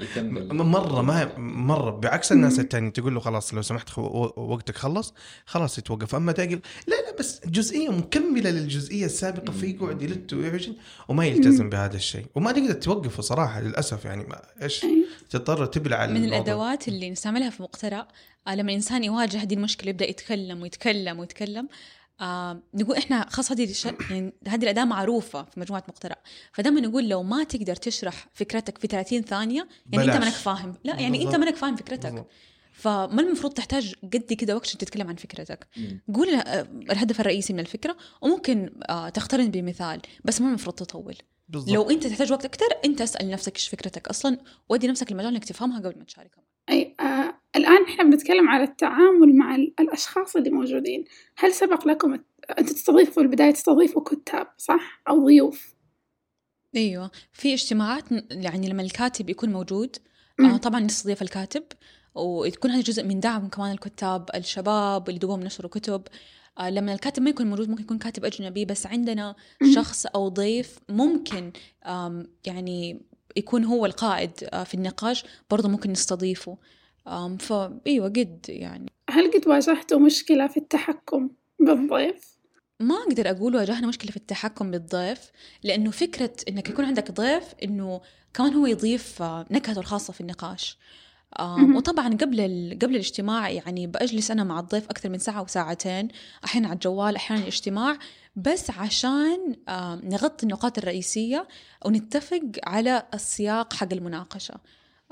يكمل. مرة ما مرة. بعكس الناس التانيين تقول له خلاص لو سمحت وقتك خلص خلاص يتوقف. أما تقول لا لا بس جزئية مكملة للجزئية السابقة فيقعد يلت ويعجن وما يلتزم بهذا الشيء. وما تقدر توقفه صراحة للأسف يعني. ما إيش أي. تضطر تبلع من الموضوع. الأدوات اللي نستعملها في مقترع آه، لما الانسان يواجه هذه المشكلة يبدأ يتكلم ويتكلم ويتكلم آه نقول إحنا خلاص هذه الش... يعني هذه الأداة معروفة في مجموعة مقترع فدائما نقول لو ما تقدر تشرح فكرتك في 30 ثانية يعني أنت بلاش. مانك فاهم لا يعني أنت بالضبط. مانك فاهم فكرتك بالضبط. فما المفروض تحتاج قد كذا وقت عشان تتكلم عن فكرتك مم. قول آه، الهدف الرئيسي من الفكرة وممكن آه تقترن بمثال بس ما المفروض تطول بالضبط. لو أنت تحتاج وقت أكثر أنت اسأل نفسك إيش فكرتك أصلا ودي نفسك المجال إنك تفهمها قبل ما تشاركها أي آه الآن إحنا بنتكلم على التعامل مع ال- الأشخاص اللي موجودين. هل سبق لكم أنتوا تستضيفوا في البداية تستضيفوا كتاب صح؟ أو ضيوف؟ أيوه. في اجتماعات يعني لما الكاتب يكون موجود. آه طبعا نستضيف الكاتب وتكون هذا جزء من دعم كمان الكتاب الشباب اللي دوبهم نشروا كتب. آه لما الكاتب ما يكون موجود ممكن يكون كاتب أجنبي بس عندنا. شخص أو ضيف ممكن يعني يكون هو القائد آه في النقاش برضه ممكن نستضيفه. فايوه قد يعني هل قد واجهتوا مشكلة في التحكم بالضيف؟ ما أقدر أقول واجهنا مشكلة في التحكم بالضيف لأنه فكرة إنك يكون عندك ضيف إنه كمان هو يضيف آه، نكهته الخاصة في النقاش. وطبعا قبل ال- قبل الاجتماع يعني بجلس أنا مع الضيف أكثر من ساعة وساعتين أحيانا على الجوال أحيانا الاجتماع بس عشان نغطي النقاط الرئيسية ونتفق على السياق حق المناقشة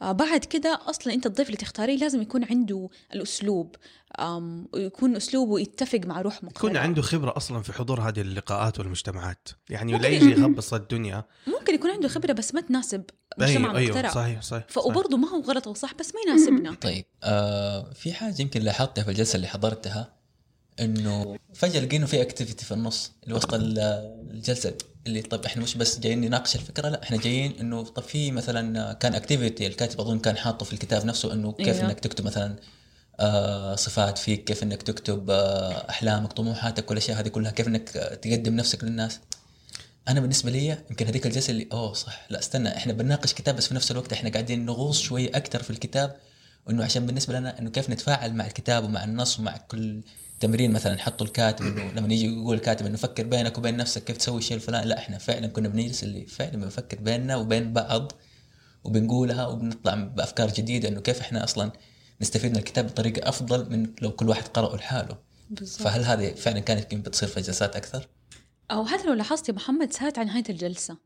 بعد كده أصلا أنت الضيف اللي تختاريه لازم يكون عنده الأسلوب آم، ويكون أسلوبه يتفق مع روح يكون مقتنع عنده خبرة أصلا في حضور هذه اللقاءات والمجتمعات. يعني لا يجي يخبص الدنيا. ممكن يكون عنده خبرة بس ما تناسب مجتمع أيوه مقترع أيوه صحيح صحيح. وبرضه ما هو غلط أو صح بس ما يناسبنا. طيب آه في حاجة يمكن لاحظتها في الجلسة اللي حضرتها. إنه فجأة لقينا في activity في النص اللي وسط ال- الجلسة اللي طب إحنا مش بس جايين نناقش الفكرة لا إحنا جايين إنه طب في مثلا كان activity الكاتب أظن كان حاطه في الكتاب نفسه إنه كيف أيوه. إنك تكتب مثلا آه صفات فيك كيف إنك تكتب آه أحلامك طموحاتك والاشياء هذه كلها كيف إنك تقدم نفسك للناس أنا بالنسبة لي يمكن هذيك الجلسة اللي أوه صح لا استنى إحنا بنناقش كتاب بس في نفس الوقت إحنا قاعدين نغوص شوي أكثر في الكتاب وانه عشان بالنسبة لنا إنه كيف نتفاعل مع الكتاب ومع النص ومع كل تمرين مثلا حطوا الكاتب إنه لما يجي يقول الكاتب إنه فكر بينك وبين نفسك كيف تسوي الشيء الفلاني. لا إحنا فعلا كنا بنجلس اللي فعلا بنفكر بيننا وبين بعض وبنقولها وبنطلع بأفكار جديدة إنه كيف إحنا أصلا نستفيد من الكتاب بطريقة أفضل من لو كل واحد قرأه لحاله. فهل هذه فعلا كانت يمكن بتصير في جلسات أكثر؟ أو حتى لو لاحظت يا محمد ساعات عن نهاية الجلسة.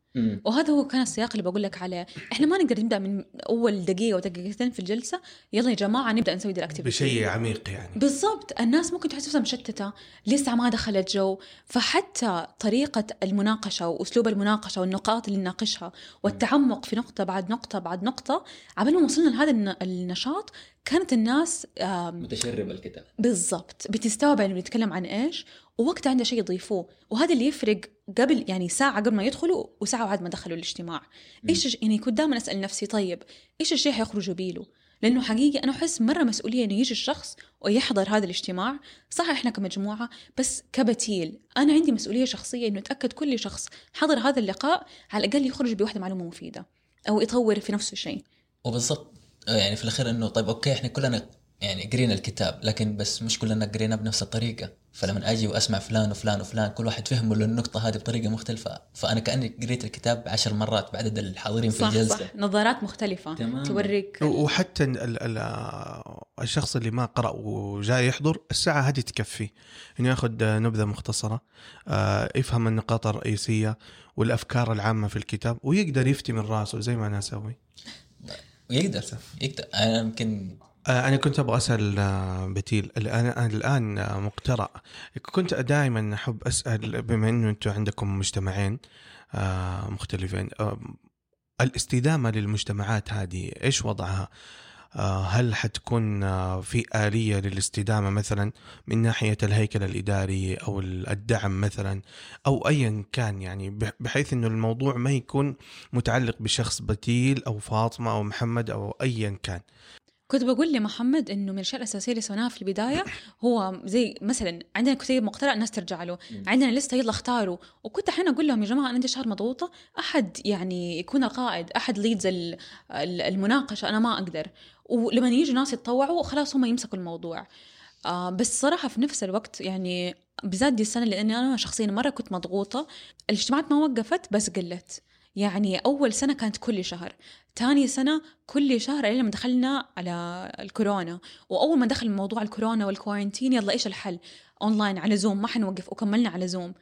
وهذا هو كان السياق اللي بقول لك عليه. إحنا ما نقدر نبدأ من أول دقيقة ودقيقتين في الجلسة. يلا يا جماعة نبدأ نسوي دي الأكتيفيتي. بشيء عميق يعني. بالضبط. الناس ممكن تحس نفسها مشتتة. لسه ما دخلت جو فحتى طريقة المناقشة وأسلوب المناقشة والنقاط اللي نناقشها والتعمق في نقطة بعد نقطة بعد نقطة عبال ما وصلنا لهذا الن- النشاط كانت الناس آم، متشرب الكتاب. بالضبط. بتستوعب يعني بنتكلم عن إيش ووقتها عنده شيء يضيفوه. وهذا اللي يفرق قبل يعني ساعة قبل ما يدخلوا وساعة بعد ما دخلوا الاجتماع. إيش يعني كنت دائما أسأل نفسي طيب إيش الشيء حيخرجوا بيله لأنه حقيقي أنا أحس مرة مسؤولية إنه يجي الشخص ويحضر هذا الاجتماع. صح إحنا كمجموعة بس كبتيل. أنا عندي مسؤولية شخصية إنه أتأكد كل شخص حضر هذا اللقاء على الأقل يخرج بواحدة معلومة مفيدة أو يطور في نفسه شيء. وبالضبط. يعني في الأخير إنه طيب أوكي إحنا كلنا يعني قرينا الكتاب لكن بس مش كلنا قرينا بنفس الطريقة. فلما أجي وأسمع فلان وفلان وفلان كل واحد فهمه للنقطه هذه بطريقة مختلفة. فأنا كأني قريت الكتاب عشر مرات بعدد الحاضرين في صح الجلسة. صح نظارات مختلفة تمام. توريك. وحتى ال ال الشخص اللي ما قرأ وجاي يحضر الساعة هذه تكفي. إنه يأخذ نبذة مختصرة آه، يفهم النقاط الرئيسية والأفكار العامة في الكتاب ويقدر يفتي من راسه زي ما أنا أسوي. ويقدر يقدر. أنا يمكن آه، أنا كنت أبغى أسأل آه، بتيل. الآن أنا الآن آه، مقترأ. كنت دائما أحب أسأل بما أنه أنتم عندكم مجتمعين مختلفين الاستدامة للمجتمعات هذه إيش وضعها؟ هل حتكون في آلية للاستدامة مثلا من ناحية الهيكل الإداري أو الدعم مثلا أو أيا كان؟ يعني بح- بحيث أنه الموضوع ما يكون متعلق بشخص بتيل أو فاطمة أو محمد أو أيا كان. كنت بقول لمحمد إنه من الاشياء الاساسيه اللي سويناها في البداية هو زي مثلا عندنا كتيب مقترح الناس ترجع له. عندنا لسته يلا اختاروا. وكنت أحيانا أقول لهم يا جماعة أنا عندي شهر مضغوطة أحد يعني يكون القائد أحد ليدز المناقشة أنا ما أقدر. ولما يجوا ناس يتطوعوا خلاص هم يمسكوا الموضوع. آه بس صراحة في نفس الوقت يعني بالذات دي السنة لأني أنا شخصيا مرة كنت مضغوطة. الاجتماعات ما وقفت بس قلت. يعني أول سنة كانت كل شهر. تاني سنة كل شهر إلى لما دخلنا على الكورونا وأول ما دخل موضوع الكورونا وال quarantine يلا إيش الحل؟ أونلاين على زوم ما حنوقف وكملنا على زوم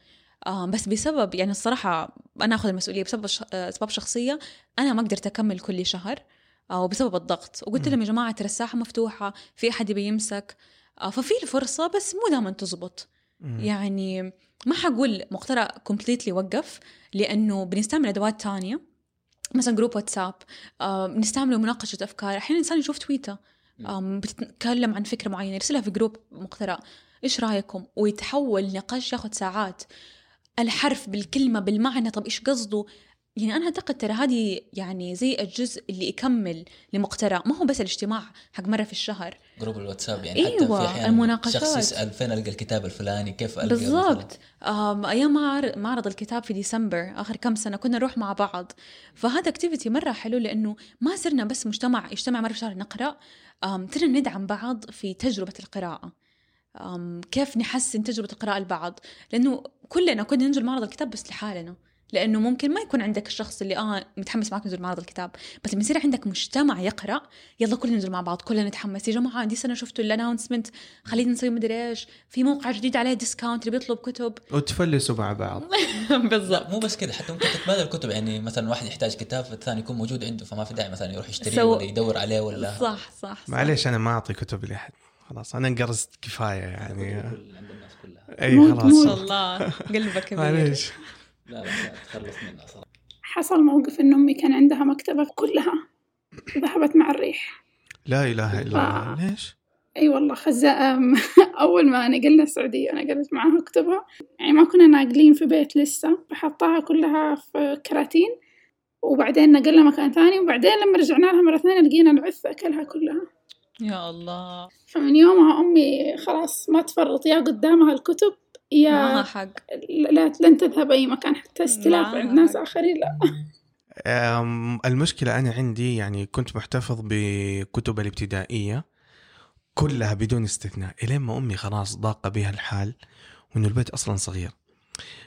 آه بس بسبب يعني الصراحة أنا أخذ المسؤولية بسبب ش... آه، أسباب شخصية أنا ما قدرت أكمل كل شهر آه وبسبب الضغط. وقلت. لهم يا جماعة ترى الساحة مفتوحة في أحد يبي يمسك؟ آه ففي الفرصة بس مو دائما تزبط. يعني ما حقول مقترح completely وقف لأنه بنستعمل أدوات تانية. مثلا group واتساب بنستعمله مناقشة أفكار. أحيانا الإنسان يشوف تويتر بتتكلم عن فكرة معينة يرسلها في group مقترح. إيش رأيكم؟ ويتحول نقاش ياخذ ساعات. الحرف بالكلمة بالمعنى طب إيش قصده؟ يعني أنا أعتقد ترى هذه يعني زي الجزء اللي يكمل لمقترح ما هو بس الاجتماع حق مرة في الشهر. group الواتساب يعني حتى أيوة، في أحيانا المناقشات. شخص يسأل فين ألقى الكتاب الفلاني كيف ألقى بالضبط. معر- معرض الكتاب في ديسمبر آخر كم سنة كنا نروح مع بعض. فهذا activity مرة حلو لأنه ما صرنا بس مجتمع يجتمع مرة في الشهر نقرأ. آم، صرنا ندعم بعض في تجربة القراءة. آم، كيف نحسن تجربة القراءة لبعض. لأنه كلنا كنا ننزل معرض الكتاب بس لحالنا. لأنه ممكن ما يكون عندك الشخص اللي آه متحمس معك ينزل معرض الكتاب بس لما يصير عندك مجتمع يقرأ يلا كلنا ننزل مع بعض كلنا نتحمس يا جماعة دي سنه شفتوا ال announcement خلينا نسوي مدري إيش في موقع جديد عليه discount اللي بيطلب كتب. وتفلسوا مع بعض. بالضبط. مو بس كذا حتى ممكن تتبادل الكتب يعني مثلا واحد يحتاج كتاب فالثاني يكون موجود عنده فما في داعي مثلا يروح يشتريه سو- ولا يدور عليه ولا. صح صح, صح. معليش أنا ما أعطي كتب لأحد. خلاص أنا انقرزت كفاية يعني. عند الناس كلها. إي خلاص. ما. شاء الله قلبك كبير. معليش. لا لا, تخلص منها صراحة. حصل موقف إن أمي كان عندها مكتبة كلها ذهبت مع الريح. لا إله إلا. الله. ليش؟ أي والله خزة أم، أول ما نقلنا السعودية نقلت معاها كتبها يعني ما كنا ناقلين في بيت لسه فحطاها كلها في كراتين. وبعدين نقلنا مكان ثاني وبعدين لما رجعنا لها مرة ثانية لقينا العث أكلها كلها. يا الله. فمن يومها أمي خلاص ما تفرط يا قدامها الكتب. معها يا حق. لا لن تذهب أي مكان حتى استلاف عند ناس. آخرين لا. أم، المشكلة أنا عندي يعني كنت محتفظ بكتب الابتدائية كلها بدون استثناء إلين ما أمي خلاص ضاق بها الحال وإنه البيت أصلا صغير.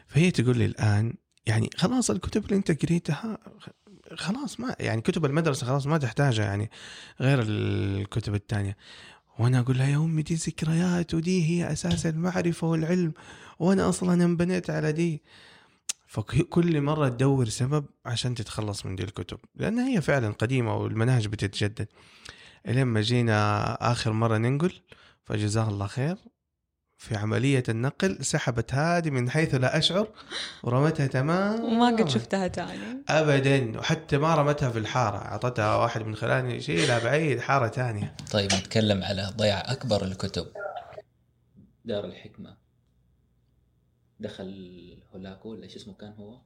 فهي تقول لي الآن يعني خلاص الكتب اللي أنت قريتها خلاص ما يعني كتب المدرسة خلاص ما تحتاجها يعني غير الكتب الثانية وأنا أقول لها يا أمي دي ذكريات ودي هي أساس المعرفة والعلم وأنا أصلا انبنيت على دي. فكل مرة تدور سبب عشان تتخلص من دي الكتب لأنها هي فعلا قديمة والمناهج بتتجدد. إلين ما جينا آخر مرة ننقل فجزاه الله خير في عملية النقل سحبت هذه من حيث لا أشعر ورمتها تمام وما قد شفتها تاني. أبدا. وحتى ما رمتها في الحارة أعطتها واحد من خلاني يشيلها بعيد حارة تانية. طيب نتكلم على ضياع أكبر الكتب. دار الحكمة. دخل هولاكو ولا إيش اسمه كان هو؟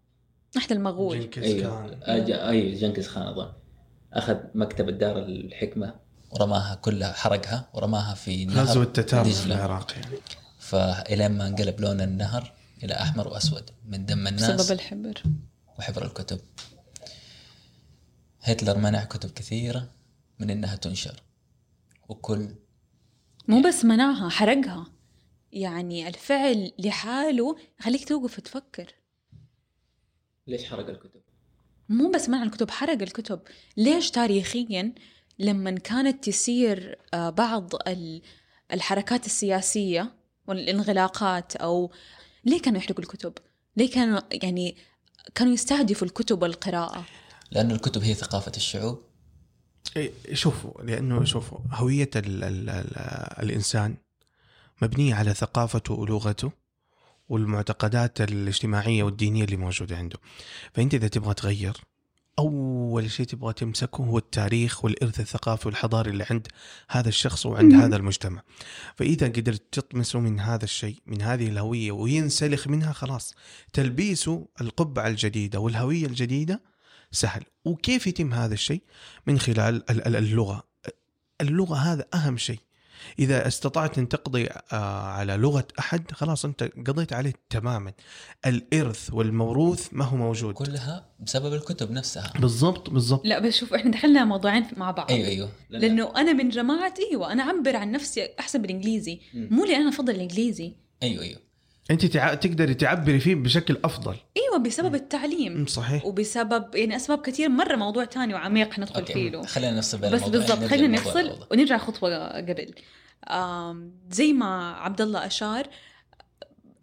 أحد المغول. جنكيز أيوه. خان. أج- أيوه جنكيز خان أظن. أخذ مكتبة دار الحكمة ورماها كلها حرقها ورماها في نهر غزو التتار في. العراق يعني. فإلين ما انقلب لون النهر إلى أحمر وأسود من دم الناس بسبب الحبر. وحبر الكتب. هتلر منع كتب كثيرة من إنها تنشر. وكل مو بس منعها حرقها. يعني الفعل لحاله يخليك توقف تفكر ليش حرق الكتب؟ مو بس منع الكتب حرق الكتب. ليش تاريخيا لما كانت تسير آه، بعض ال- الحركات السياسية والانغلاقات أو ليه كانوا يحرقوا الكتب؟ ليه كانوا يعني كانوا يستهدفوا الكتب والقراءة؟ لأن الكتب هي ثقافة الشعوب إيه، شوفوا لأنه شوفوا هوية ال ال ال الإنسان مبنية على ثقافته ولغته والمعتقدات الاجتماعية والدينية اللي موجودة عنده فأنت إذا تبغى تغير أول شيء تبغى تمسكه هو التاريخ والإرث الثقافي والحضاري اللي عند هذا الشخص وعند مم. هذا المجتمع. فإذا قدرت تطمسه من هذا الشيء من هذه الهوية وينسلخ منها خلاص تلبيسه القبعة الجديدة والهوية الجديدة سهل. وكيف يتم هذا الشيء؟ من خلال ال- ال- اللغة. اللغة هذا أهم شيء. إذا استطعت أن تقضي آه، على لغة أحد خلاص أنت قضيت عليه تماما. الإرث والموروث ما هو موجود. كلها بسبب الكتب نفسها. بالضبط بالضبط. لا بس شوف إحنا دخلنا موضوعين مع بعض. أيوه أيوه. لأن- لأنه أنا من جماعة أيوه أنا أعبر عن نفسي أحسن بالإنجليزي. مم. مو لأن أنا أفضل الإنجليزي. أيوه أيوه. انت تع... تقدري تعبري فيه بشكل أفضل. إيوه بسبب التعليم. صحيح. وبسبب يعني أسباب كثير مرة موضوع تاني وعميق حندخل فيه له. خلينا نفصل بين بس بالضبط نرجع خلينا نفصل. ونرجع خطوة قبل. آم، زي ما عبد الله أشار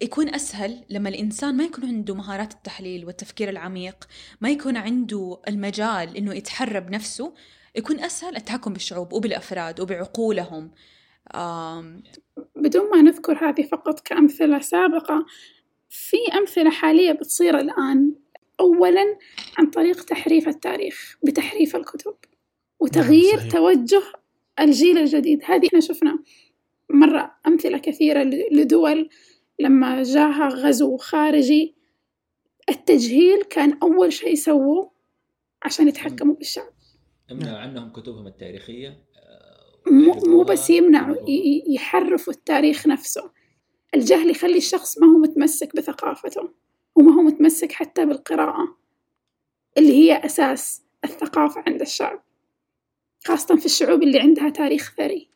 يكون أسهل لما الإنسان ما يكون عنده مهارات التحليل والتفكير العميق ما يكون عنده المجال إنه يتحرى بنفسه يكون أسهل التحكم بالشعوب وبالأفراد وبعقولهم. بدون ما نذكر هذه فقط كأمثلة سابقة في أمثلة حالية بتصير الآن أولا عن طريق تحريف التاريخ بتحريف الكتب وتغيير صحيح. توجه الجيل الجديد. هذه إحنا شفنا مرة أمثلة كثيرة لدول لما جاها غزو خارجي التجهيل كان أول شيء سووه عشان يتحكموا بالشعب. امنعوا عنهم كتبهم التاريخية؟ آه، مو, مو بس يمنعوا يحرفوا التاريخ نفسه. الجهل يخلي الشخص ما هو متمسك بثقافته وما هو متمسك حتى بالقراءة اللي هي أساس الثقافة عند الشعب خاصة في الشعوب اللي عندها تاريخ ثري.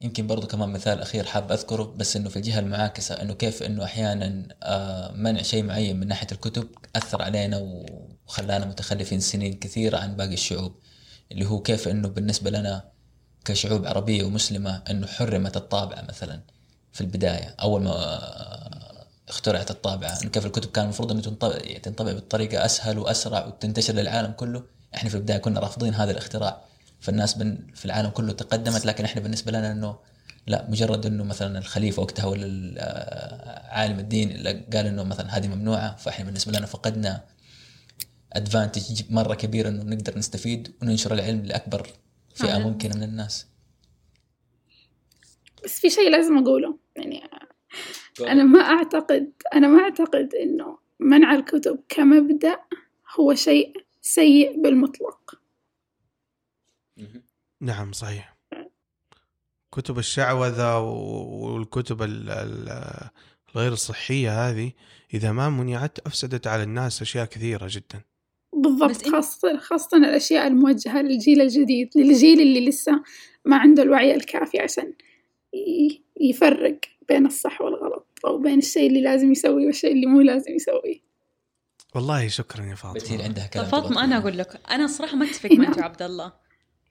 يمكن برضو كمان مثال أخير حاب أذكره بس إنه في الجهة المعاكسة إنه كيف إنه أحيانا آه، منع شيء معين من ناحية الكتب أثر علينا وخلانا متخلفين سنين كثيرة عن باقي الشعوب اللي هو كيف إنه بالنسبة لنا كشعوب عربية ومسلمة إنه حرمت الطابعة مثلا في البداية أول ما اخترعت الطابعة إنه كيف الكتب كان المفروض إنه تنطبع, بطريقة أسهل وأسرع وتنتشر للعالم كله. إحنا في البداية كنا رافضين هذا الاختراع. فالناس بن في العالم كله تقدمت لكن إحنا بالنسبة لنا إنه لا مجرد إنه مثلا الخليفة وقتها ولا ال- عالم الدين قال إنه مثلا هذه ممنوعة. فإحنا بالنسبة لنا فقدنا ادفانتج مرة كبير إنه نقدر نستفيد وننشر العلم لأكبر فئه. ممكنه من الناس. بس في شيء لازم أقوله. يعني أنا ما أعتقد أنا ما أعتقد إنه منع الكتب كمبدأ هو شيء سيء بالمطلق. نعم صحيح. كتب الشعوذة والكتب ال- ال- الغير صحية هذه إذا ما منعت أفسدت على الناس أشياء كثيرة جدا. بالضبط خاصة خاصة الأشياء الموجهة للجيل الجديد للجيل اللي لسه ما عنده الوعي الكافي عشان يفرق بين الصح والغلط أو بين الشيء اللي لازم يسويه والشيء اللي مو لازم يسويه والله شكرا يا فاطمة عندها كلام أنا تقوله. أقول لك أنا صراحة ما معك نعم. يا عبد الله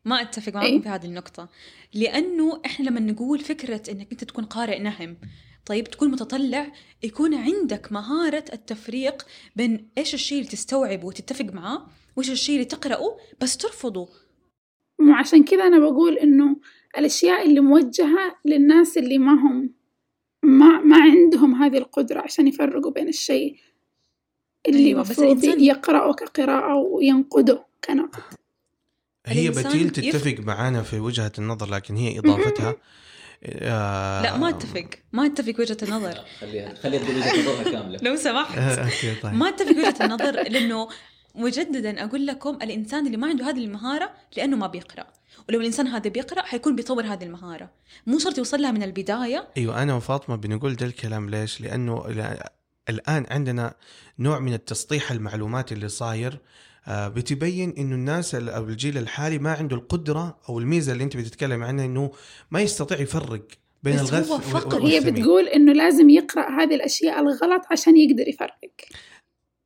ما أتفق معكم إي. في هذه النقطة لأنه إحنا لما نقول فكرة إنك أنت تكون قارئ نهم طيب تكون متطلع يكون عندك مهارة التفريق بين إيش الشيء اللي تستوعبه وتتفق معاه وإيش الشيء اللي تقرأه بس ترفضه. مو عشان كذا أنا بقول إنه الأشياء اللي موجهة للناس اللي ما هم ما ما عندهم هذه القدرة عشان يفرقوا بين الشيء اللي أيوة، بس المفروض الإنسان- يقرأه كقراءة وينقده كنقد. هي بتيل يف- تتفق معانا في وجهة النظر لكن هي إضافتها. آه، لا ما أتفق. ما أتفق وجهة النظر. خليها خليها تقول وجهة نظرها كاملة. لو سمحت. طيب. ما أتفق وجهة النظر لأنه مجددا أقول لكم الإنسان اللي ما عنده هذه المهارة لأنه ما بيقرأ. ولو الإنسان هذا بيقرأ حيكون بيطور هذه المهارة. مو شرط يوصل لها من البداية. أيوه أنا وفاطمة بنقول ده الكلام ليش؟ لأنه لا- الآن عندنا نوع من التسطيح المعلومات اللي صاير بتبين إنه الناس ال- أو الجيل الحالي ما عنده القدرة أو الميزة اللي أنت بتتكلم عنها إنه ما يستطيع يفرق بين بس الغث هو فقط- هي. بتقول إنه لازم يقرأ هذه الأشياء الغلط عشان يقدر يفرق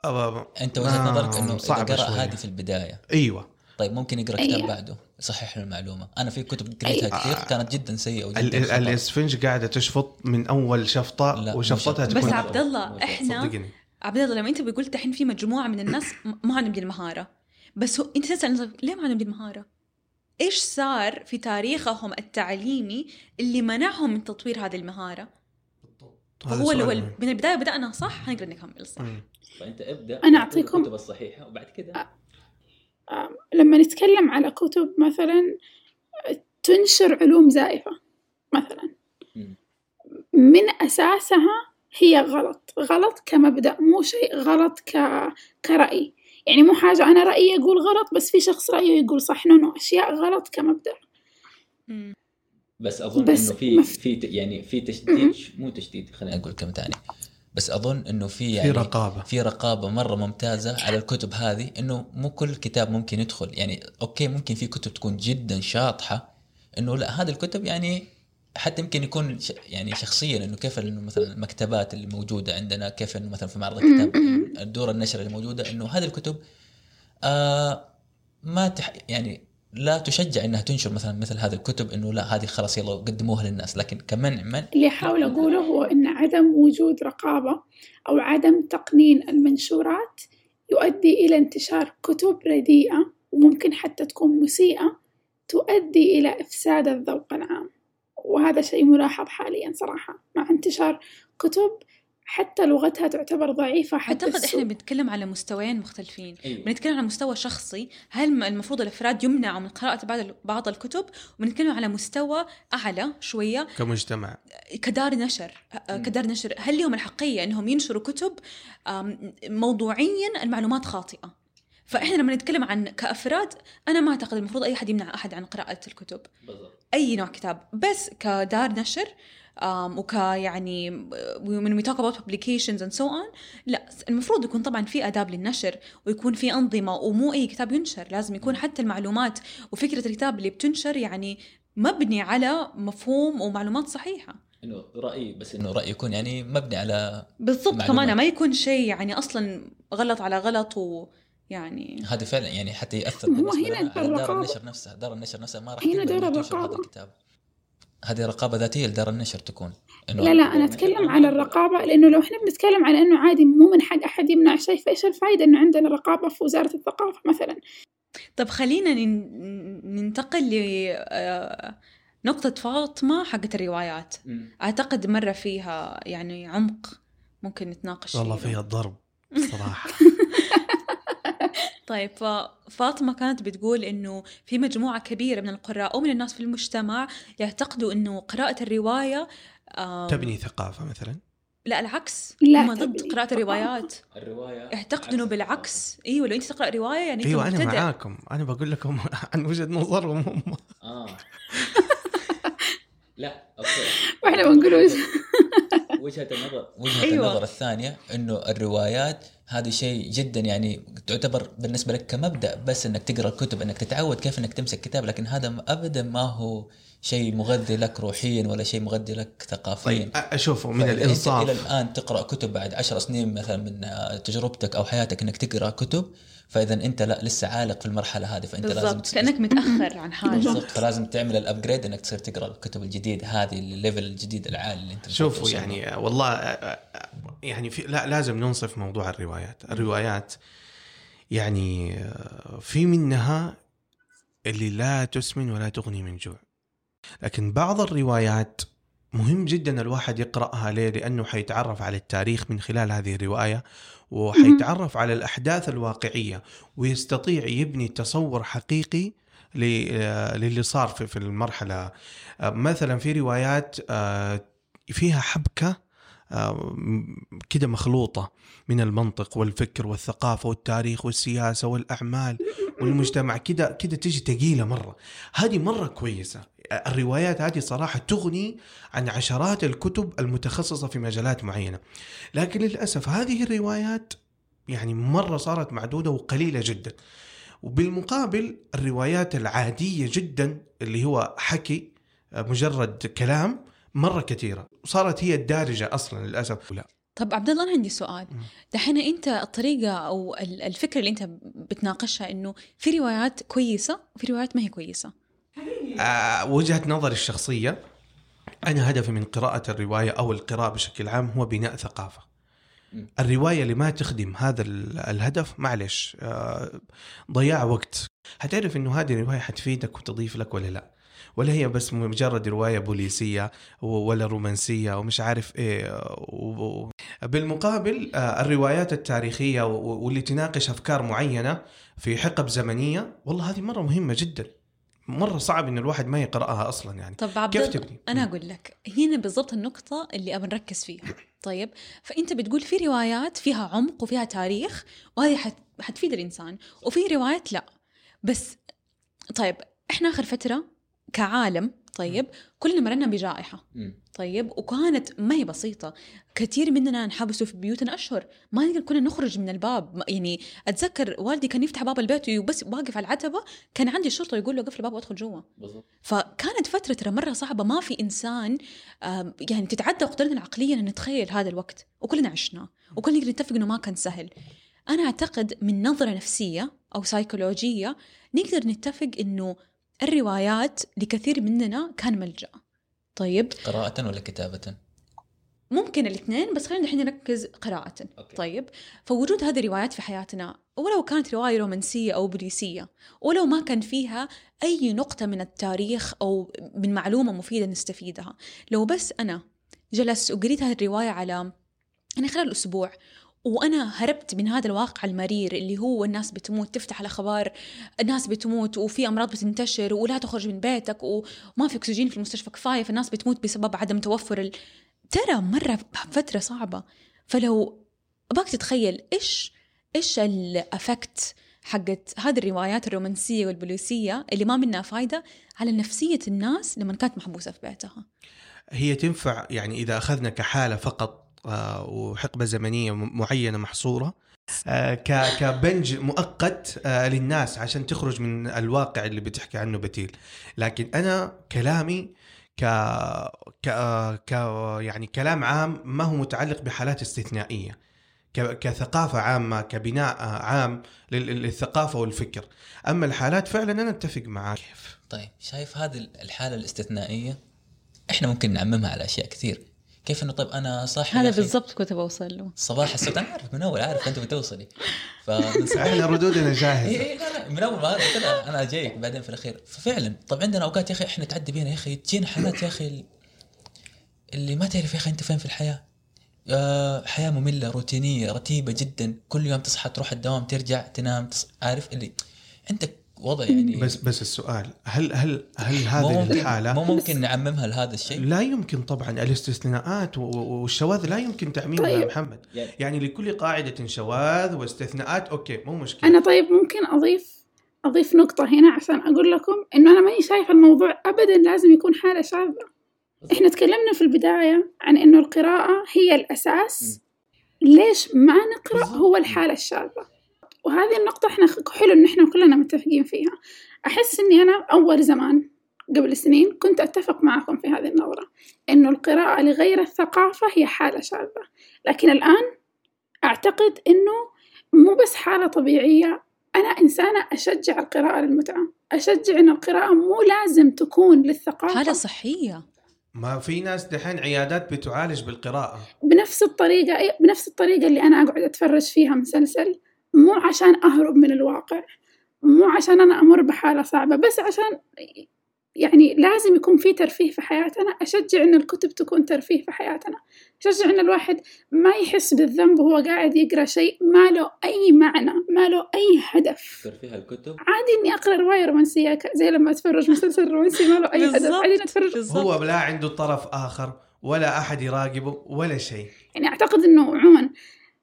آه، أنت وجهة ما- نظرك إنه إذا صعبة قرأ. هذه في البداية أيوه طيب ممكن يقرأ كتاب أيوة. بعده يصحح له المعلومة أنا في كتب قريتها أيوة. كثير كانت جدا سيئة وجدا. الإسفنج قاعدة تشفط من أول شفطة وشفطتها شفط. بس تكون عبد الله إحنا صدقني عبد الله لما أنت بقول دحين في مجموعة من الناس ما عندهم دي المهاره بس هو أنت تسأل نفسك ليه ما عندهم دي المهاره؟ إيش صار في تاريخهم التعليمي اللي منعهم من تطوير هذه المهارة؟ فهو لو. من البداية بدأنا صح حنقدر نكمل صح. فأنت ابدأ أنا أعطيكم- الكتب الصحيحة وبعد كذا آم، لما نتكلم على كتب مثلا تنشر علوم زائفة مثلا. من أساسها هي غلط. غلط كمبدأ مو شيء غلط ك... كرأي. يعني مو حاجة أنا رأيي أقول غلط بس في شخص رأيه يقول صح. no no أشياء غلط كمبدأ. بس أظن بس إنه في مف- في ت- يعني في تشديد مو تشديد خليني أقول كلمة ثانية. بس أظن إنه في يعني في رقابة. في رقابة مرة ممتازة على الكتب هذه إنه مو كل كتاب ممكن يدخل. يعني okay ممكن في كتب تكون جدا شاطحة إنه لا هذه الكتب يعني حتى يمكن يكون يعني شخصيا إنه كيف إنه مثلا المكتبات اللي موجودة عندنا كيف إنه مثلا في معرض الكتاب الدور النشر اللي موجودة إنه هذه الكتب آه ما تح يعني لا تشجع إنها تنشر مثلا مثل هذه الكتب إنه لا هذه خلاص يلا قدموها للناس. لكن كمنع من؟ اللي أحاول أقوله هو أن عدم وجود رقابة أو عدم تقنين المنشورات يؤدي إلى انتشار كتب رديئة وممكن حتى تكون مسيئة تؤدي إلى إفساد الذوق العام. وهذا شيء ملاحظ حاليا صراحة مع انتشار كتب حتى لغتها تعتبر ضعيفة حتى أعتقد السوق. إحنا بنتكلم على مستويين مختلفين أيوة. بنتكلم على مستوى شخصي هل م- المفروض الإفراد يمنعوا من قراءة بعض بعض الكتب وبنتكلم على مستوى أعلى شوية كمجتمع كدار نشر مم. كدار نشر هل لهم الحقيه إنهم ينشروا كتب موضوعيا المعلومات خاطئة فإحنا لما نتكلم عن كأفراد أنا ما أعتقد المفروض أي احد يمنع أحد عن قراءة الكتب. بالضبط. أي نوع كتاب. بس كدار نشر um, وك يعني من we talk about publications and so on لا المفروض يكون طبعا في آداب للنشر ويكون في أنظمة ومو أي كتاب ينشر. لازم يكون حتى المعلومات وفكرة الكتاب اللي بتنشر يعني مبني على مفهوم ومعلومات صحيحة. إنه رايي بس إنه رايي يكون يعني مبني على بالضبط. كمان ما يكون شيء يعني أصلا غلط على غلط ويعني هذا فعلا يعني حتى يأثر هو بالنسبة هنا دار الرقابة. النشر نفسها دار النشر نفسها ما راح هنا هذا الرقابة. الكتاب هذه رقابة ذاتية لدار النشر تكون إنه لا لا أنا أتكلم على الرقابة لأنه لو إحنا بنتكلم على إنه عادي مو من حق أحد يمنع شيء فإيش الفائدة إنه عندنا رقابة في وزارة الثقافة مثلا طب خلينا نن- ننتقل لنقطة فاطمة حقت الروايات. أعتقد مرة فيها يعني عمق ممكن نتناقش والله فيه فيها ضرب صراحة طيب فاطمة كانت بتقول إنه في مجموعة كبيرة من القراء أو من الناس في المجتمع يعتقدوا إنه قراءة الرواية تبني ثقافة مثلا؟ لا العكس. لا هم ضد قراءة ثقافة. الروايات الرواية يعتقدوا إنه بالعكس. أيوة لو أنت تقرأ رواية يعني أيوه أنا مبتدع معاكم. أنا بقول لكم عن وجهة نظرهم هم. آه. لا أوكي. وإحنا بنقول وجهة النظر. وجهة أيوة. النظر الثانية إنه الروايات هذه شيء جدا يعني تعتبر بالنسبة لك كمبدأ بس إنك تقرأ الكتب إنك تتعود كيف إنك تمسك كتاب لكن هذا ابدا ما هو شيء مغذي لك روحيا ولا شيء مغذي لك ثقافيا. طيب أشوفه من أنت إلى الانصاف الآن تقرأ كتب بعد عشر سنين مثلا من تجربتك أو حياتك إنك تقرأ كتب فإذا أنت لا لسه عالق في المرحلة هذه فأنت لازم بالضبط تس- كأنك متأخر عن حاجة. بالضبط فلازم تعمل ال upgrade إنك تصير تقرأ الكتب الجديدة هذه ال level الجديد العالي اللي أنت شوفوا. يعني والله يعني في لا لازم ننصف موضوع الروايات. الروايات يعني في منها اللي لا تسمن ولا تغني من جوع. لكن بعض الروايات مهم جدا الواحد يقرأها ليه؟ لأنه حيتعرف على التاريخ من خلال هذه الرواية. وحيتعرف على الأحداث الواقعية ويستطيع يبني تصور حقيقي ل- للي صار في في المرحلة. آه، مثلا في روايات آه، فيها حبكة آه، كده مخلوطة من المنطق والفكر والثقافة والتاريخ والسياسة والأعمال والمجتمع. كده كده تجي تقيلة مرة. هذه مرة كويسة. الروايات هذه صراحة تغني عن عشرات الكتب المتخصصة في مجالات معينة. لكن للأسف هذه الروايات يعني مرة صارت معدودة وقليلة جدا. وبالمقابل الروايات العادية جدا اللي هو حكي مجرد كلام مرة كثيرة. وصارت هي الدارجة أصلا للأسف. لا. طب عبد الله أنا عندي سؤال. دحين أنت الطريقة أو ال- الفكرة اللي أنت بتناقشها إنه في روايات كويسة وفي روايات ما هي كويسة. آه، وجهة نظري الشخصية أنا هدفي من قراءة الرواية أو القراءة بشكل عام هو بناء ثقافة. مم. الرواية اللي ما تخدم هذا ال- الهدف معلش آه، ضياع وقت. هتعرف إنه هذه الرواية حتفيدك وتضيف لك ولا لا؟ ولا هي بس مجرد رواية بوليسية و- ولا رومانسية ومش عارف إيه و- بالمقابل آه، الروايات التاريخية و- واللي تناقش أفكار معينة في حقب زمنية والله هذه مرة مهمة جدا. مرة صعب إن الواحد ما يقرأها أصلا يعني طب عبد كيف تبني؟ أنا. أقول لك هنا بالضبط النقطة اللي ابى نركز فيها طيب فأنت بتقول في روايات فيها عمق وفيها تاريخ وهذه حت... حتفيد الإنسان وفي روايات لا بس طيب إحنا آخر فترة كعالم طيب كلنا مرنا بجائحة. طيب وكانت ما هي بسيطة. كثير مننا انحبسوا في بيوتنا أشهر. ما نقدر كنا نخرج من الباب. يعني أتذكر والدي كان يفتح باب البيت وبس واقف على العتبة. كان عندي الشرطة يقول له قفل الباب وادخل جوا. فكانت فترة ترى مرة صعبة. ما في إنسان آم، يعني تتعدى قدرتنا العقلية أن نتخيل هذا الوقت. وكلنا عشناه وكلنا نقدر نتفق أنه ما كان سهل. أنا أعتقد من نظرة نفسية أو سيكولوجية نقدر نتفق أنه الروايات لكثير مننا كان ملجأ. طيب. قراءة ولا كتابة؟ ممكن الاثنين بس خلينا الحين نركز قراءة. أوكي. طيب. فوجود هذه الروايات في حياتنا ولو كانت رواية رومانسية أو بوليسية ولو ما كان فيها أي نقطة من التاريخ أو من معلومة مفيدة نستفيدها. لو بس أنا جلست وقريت هذه الرواية على يعني خلال أسبوع وأنا هربت من هذا الواقع المرير اللي هو الناس بتموت تفتح الأخبار الناس بتموت وفي أمراض بتنتشر ولا تخرج من بيتك وما في أكسجين في المستشفى كفاية فالناس بتموت بسبب عدم توفر ال... ترى مرة فترة صعبة. فلو أباك تتخيل إيش إيش الأفكت حقت هذه الروايات الرومانسية والبوليسية اللي ما منها فايدة على نفسية الناس لما كانت محبوسة في بيتها؟ هي تنفع يعني إذا أخذنا كحالة فقط وحقبة زمنية معينة محصورة. آه، كبنج مؤقت آه، للناس عشان تخرج من الواقع اللي بتحكي عنه بتيل. لكن أنا كلامي ك ك ك يعني كلام عام ما هو متعلق بحالات استثنائية. ك- كثقافة عامة كبناء آه، عام لل- للثقافة والفكر. أما الحالات فعلا أنا أتفق معك طيب شايف هذه الحالة الاستثنائية؟ إحنا ممكن نعممها على أشياء كثير. كيف إنه طيب أنا صاحي يا هذا بالضبط كنت بوصل له. صباح السبت أنا عارف من أول عارف أنت بتوصلي. فمن إحنا ردودنا إيه جاهزه إيه لا لا من أول ما قلت لها أنا جايك بعدين في الأخير. ففعلا طب عندنا أوقات يا أخي إحنا تعدي بينا يا أخي. تجينا حالات يا أخي اللي ما تعرف يا أخي أنت فين في الحياة. آه، حياة مملة روتينية رتيبة جدا. كل يوم تصحى تروح الدوام ترجع تنام تص... عارف اللي عندك وضع يعني بس بس السؤال هل هل هل مو هذه ممكن الحالة مو ممكن نعممها لهذا الشيء؟ لا يمكن طبعا الاستثناءات والشواذ لا يمكن تعميمها طيب. يا محمد. يعني- يعني لكل قاعدة شواذ واستثناءات أوكي مو مشكلة. أنا طيب ممكن أضيف أضيف نقطة هنا عشان أقول لكم إنه أنا ماني شايفة الموضوع أبدا لازم يكون حالة شاذة. إحنا تكلمنا في البداية عن إنه القراءة هي الأساس. ليش ما نقرأ بالضبط. هو الحالة الشاذة؟ وهذه النقطة إحنا حلو إن إحنا كلنا متفقين فيها. أحس إني أنا أول زمان قبل سنين كنت أتفق معكم في هذه النظرة إنه القراءة لغير الثقافة هي حالة شاذة. لكن الآن أعتقد إنه مو بس حالة طبيعية أنا إنسانة أشجع القراءة للمتعة. أشجع إن القراءة مو لازم تكون للثقافة. حالة صحية. ما في ناس دحين عيادات بتعالج بالقراءة. بنفس الطريقة أي- بنفس الطريقة اللي أنا أقعد أتفرج فيها مسلسل مو عشان أهرب من الواقع مو عشان أنا أمر بحالة صعبة بس عشان يعني لازم يكون في ترفيه في حياتنا. أشجع إن الكتب تكون ترفيه في حياتنا. أشجع إن الواحد ما يحس بالذنب وهو قاعد يقرأ شيء ما له أي معنى ما له أي هدف. فيها الكتب؟ عادي إني أقرأ رواية رومانسية ك- زي لما أتفرج مسلسل رومانسي ما له أي هدف. عادي أتفرج. هو لا عنده طرف آخر ولا أحد يراقبه ولا شيء. يعني أعتقد إنه عموما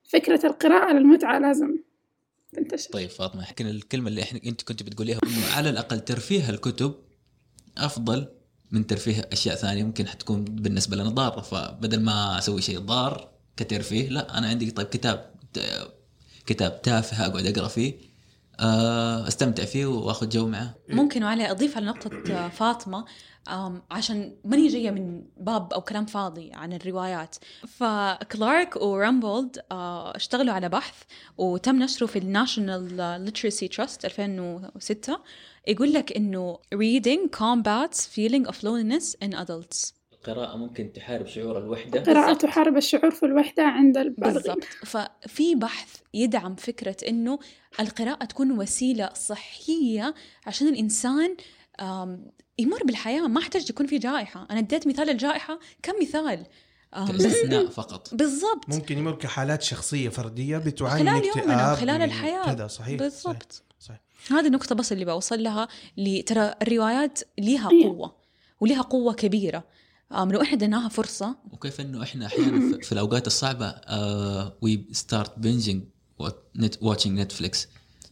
فكرة القراءة للمتعة لازم. تنتشر طيب فاطمة يمكن الكلمة اللي إحنا أنت كنت بتقوليها إنه على الأقل ترفيه الكتب أفضل من ترفيه أشياء ثانية ممكن حتكون بالنسبة لنا ضارة. فبدل ما أسوي شيء ضار كترفيه لا أنا عندي طيب كتاب كتاب تافه أقعد أقرأ فيه. استمتع فيه وآخذ جو معه. ممكن وعلي أضيف على نقطة فاطمة. أم، عشان ماني جاية من باب أو كلام فاضي عن الروايات. فكلارك ورامبولد آه، اشتغلوا على بحث وتم نشره في الناشونال ليترسي تراست 2006 يقول لك إنه reading combats feeling of loneliness in adults. القراءة ممكن تحارب شعور الوحدة. القراءة. تحارب الشعور في الوحدة عند البالغين بالضبط. ففي بحث يدعم فكرة إنه القراءة تكون وسيلة صحية عشان الإنسان يمر بالحياة. ما أحتاج يكون في جائحة. أنا اديت مثال الجائحة كم مثال؟ آم، بس كاستثناء فقط. بالضبط. ممكن يمر كحالات شخصية فردية بتعاني خلال من يومنا خلال من الحياة. كذا صحيح. بالضبط. صحيح, صحيح. هذه النقطة بس اللي بوصل لها ترى الروايات ليها إيه. قوة وليها قوة كبيرة. آم، لو إحنا اديناها فرصة. وكيف إنه إحنا أحيانا في- الأوقات الصعبة we start binging watching Netflix